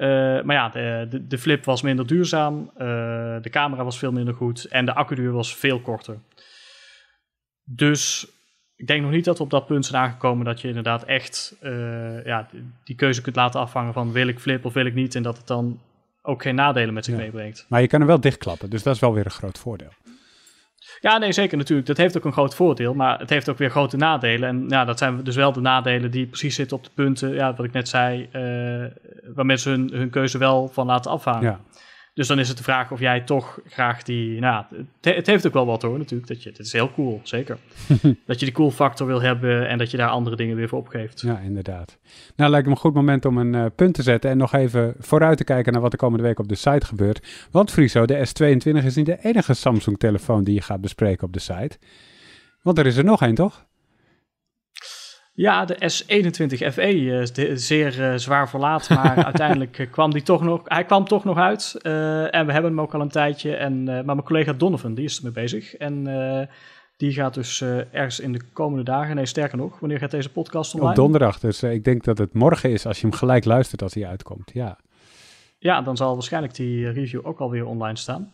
Eh, maar ja, de, de, de flip was minder duurzaam, eh, de camera was veel minder goed en de accuduur was veel korter. dus ik denk nog niet dat we op dat punt zijn aangekomen dat je inderdaad echt ja, die keuze kunt laten afhangen van wil ik flip of wil ik niet. En dat het dan ook geen nadelen met zich meebrengt. Maar je kan hem wel dichtklappen, dus dat is wel weer een groot voordeel. Ja, nee, zeker natuurlijk. Dat heeft ook een groot voordeel, maar het heeft ook weer grote nadelen. En ja, dat zijn dus wel de nadelen die precies zitten op de punten, ja, wat ik net zei, uh, waar mensen hun, hun keuze wel van laten afhangen. Ja. Dus dan is het de vraag of jij toch graag die. Nou, het, het heeft ook wel wat hoor, natuurlijk. Dat je, het is heel cool, zeker. *laughs* dat je die cool factor wil hebben en dat je daar andere dingen weer voor opgeeft. Ja, inderdaad. Nou, lijkt me een goed moment om een uh, punt te zetten en nog even vooruit te kijken naar wat de komende week op de site gebeurt. Want Friso, de S22 is niet de enige Samsung-telefoon die je gaat bespreken op de site. Want er is er nog één, toch? Ja, de S21 FE is zeer uh, zwaar verlaat, maar *laughs* uiteindelijk uh, kwam die toch nog, hij kwam toch nog uit. Uh, en we hebben hem ook al een tijdje. En, maar mijn collega Donovan, die is ermee bezig. En die gaat dus ergens in de komende dagen, nee sterker nog, wanneer gaat deze podcast online? Op donderdag, dus ik denk dat het morgen is als je hem gelijk luistert als hij uitkomt, ja. Ja, dan zal waarschijnlijk die review ook alweer online staan.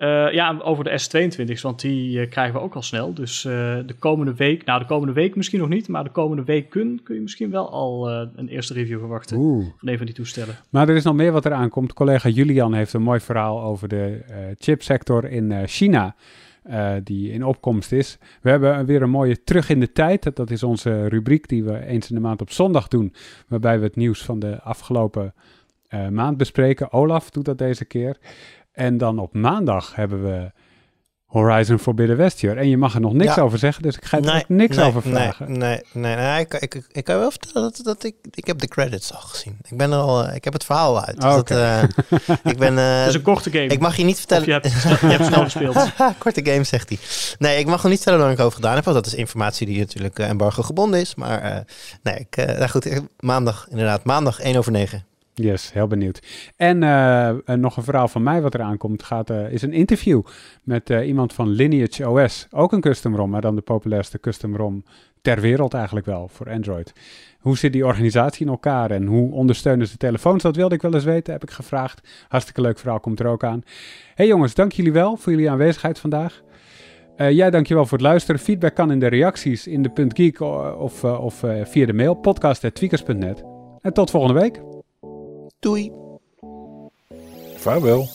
Uh, ja, over de S22's, want die uh, krijgen we ook al snel. Dus uh, de komende week, nou de komende week misschien nog niet, maar de komende week kun, kun je misschien wel al een eerste review verwachten Oeh. van een van die toestellen. Maar er is nog meer wat eraan komt. Collega Julian heeft een mooi verhaal over de chipsector in China. die in opkomst is. We hebben weer een mooie terug in de tijd. Dat is onze rubriek die we eens in de maand op zondag doen. Waarbij we het nieuws van de afgelopen maand bespreken. Olaf doet dat deze keer. En dan op maandag hebben we Horizon Forbidden West hier. En je mag er nog niks over zeggen, dus ik ga er ook niks over vragen. Nee, nee, nee. Ik, ik, ik, kan wel vertellen dat, dat ik, ik heb de credits al gezien. Ik ben er al, eh, ik heb het verhaal uit. Dus dat, uh, ik ben, *laughs* uh, het is een korte game. Ik mag je niet vertellen. je, hebt, *laughs* je hebt snel gespeeld. *laughs* korte game, zegt hij. Nee, ik mag nog niet vertellen waar ik over gedaan heb, want dat is informatie die natuurlijk embargo gebonden is. Maar nee, ik, nou goed, maandag, inderdaad, maandag 1 over 9. Yes, heel benieuwd. En uh, nog een verhaal van mij wat eraan komt, gaat, uh, is een interview met iemand van Lineage OS. Ook een custom ROM, maar dan de populairste custom ROM ter wereld eigenlijk wel voor Android. Hoe zit die organisatie in elkaar en hoe ondersteunen ze telefoons? Dat wilde ik wel eens weten, heb ik gevraagd. Hartstikke leuk verhaal, komt er ook aan. Hey jongens, dank jullie wel voor jullie aanwezigheid vandaag. Uh, jij dankjewel voor het luisteren. Feedback kan in de reacties in de Geek of, of via de mail podcast.tweakers.net. En tot volgende week. Doei. Vaarwel.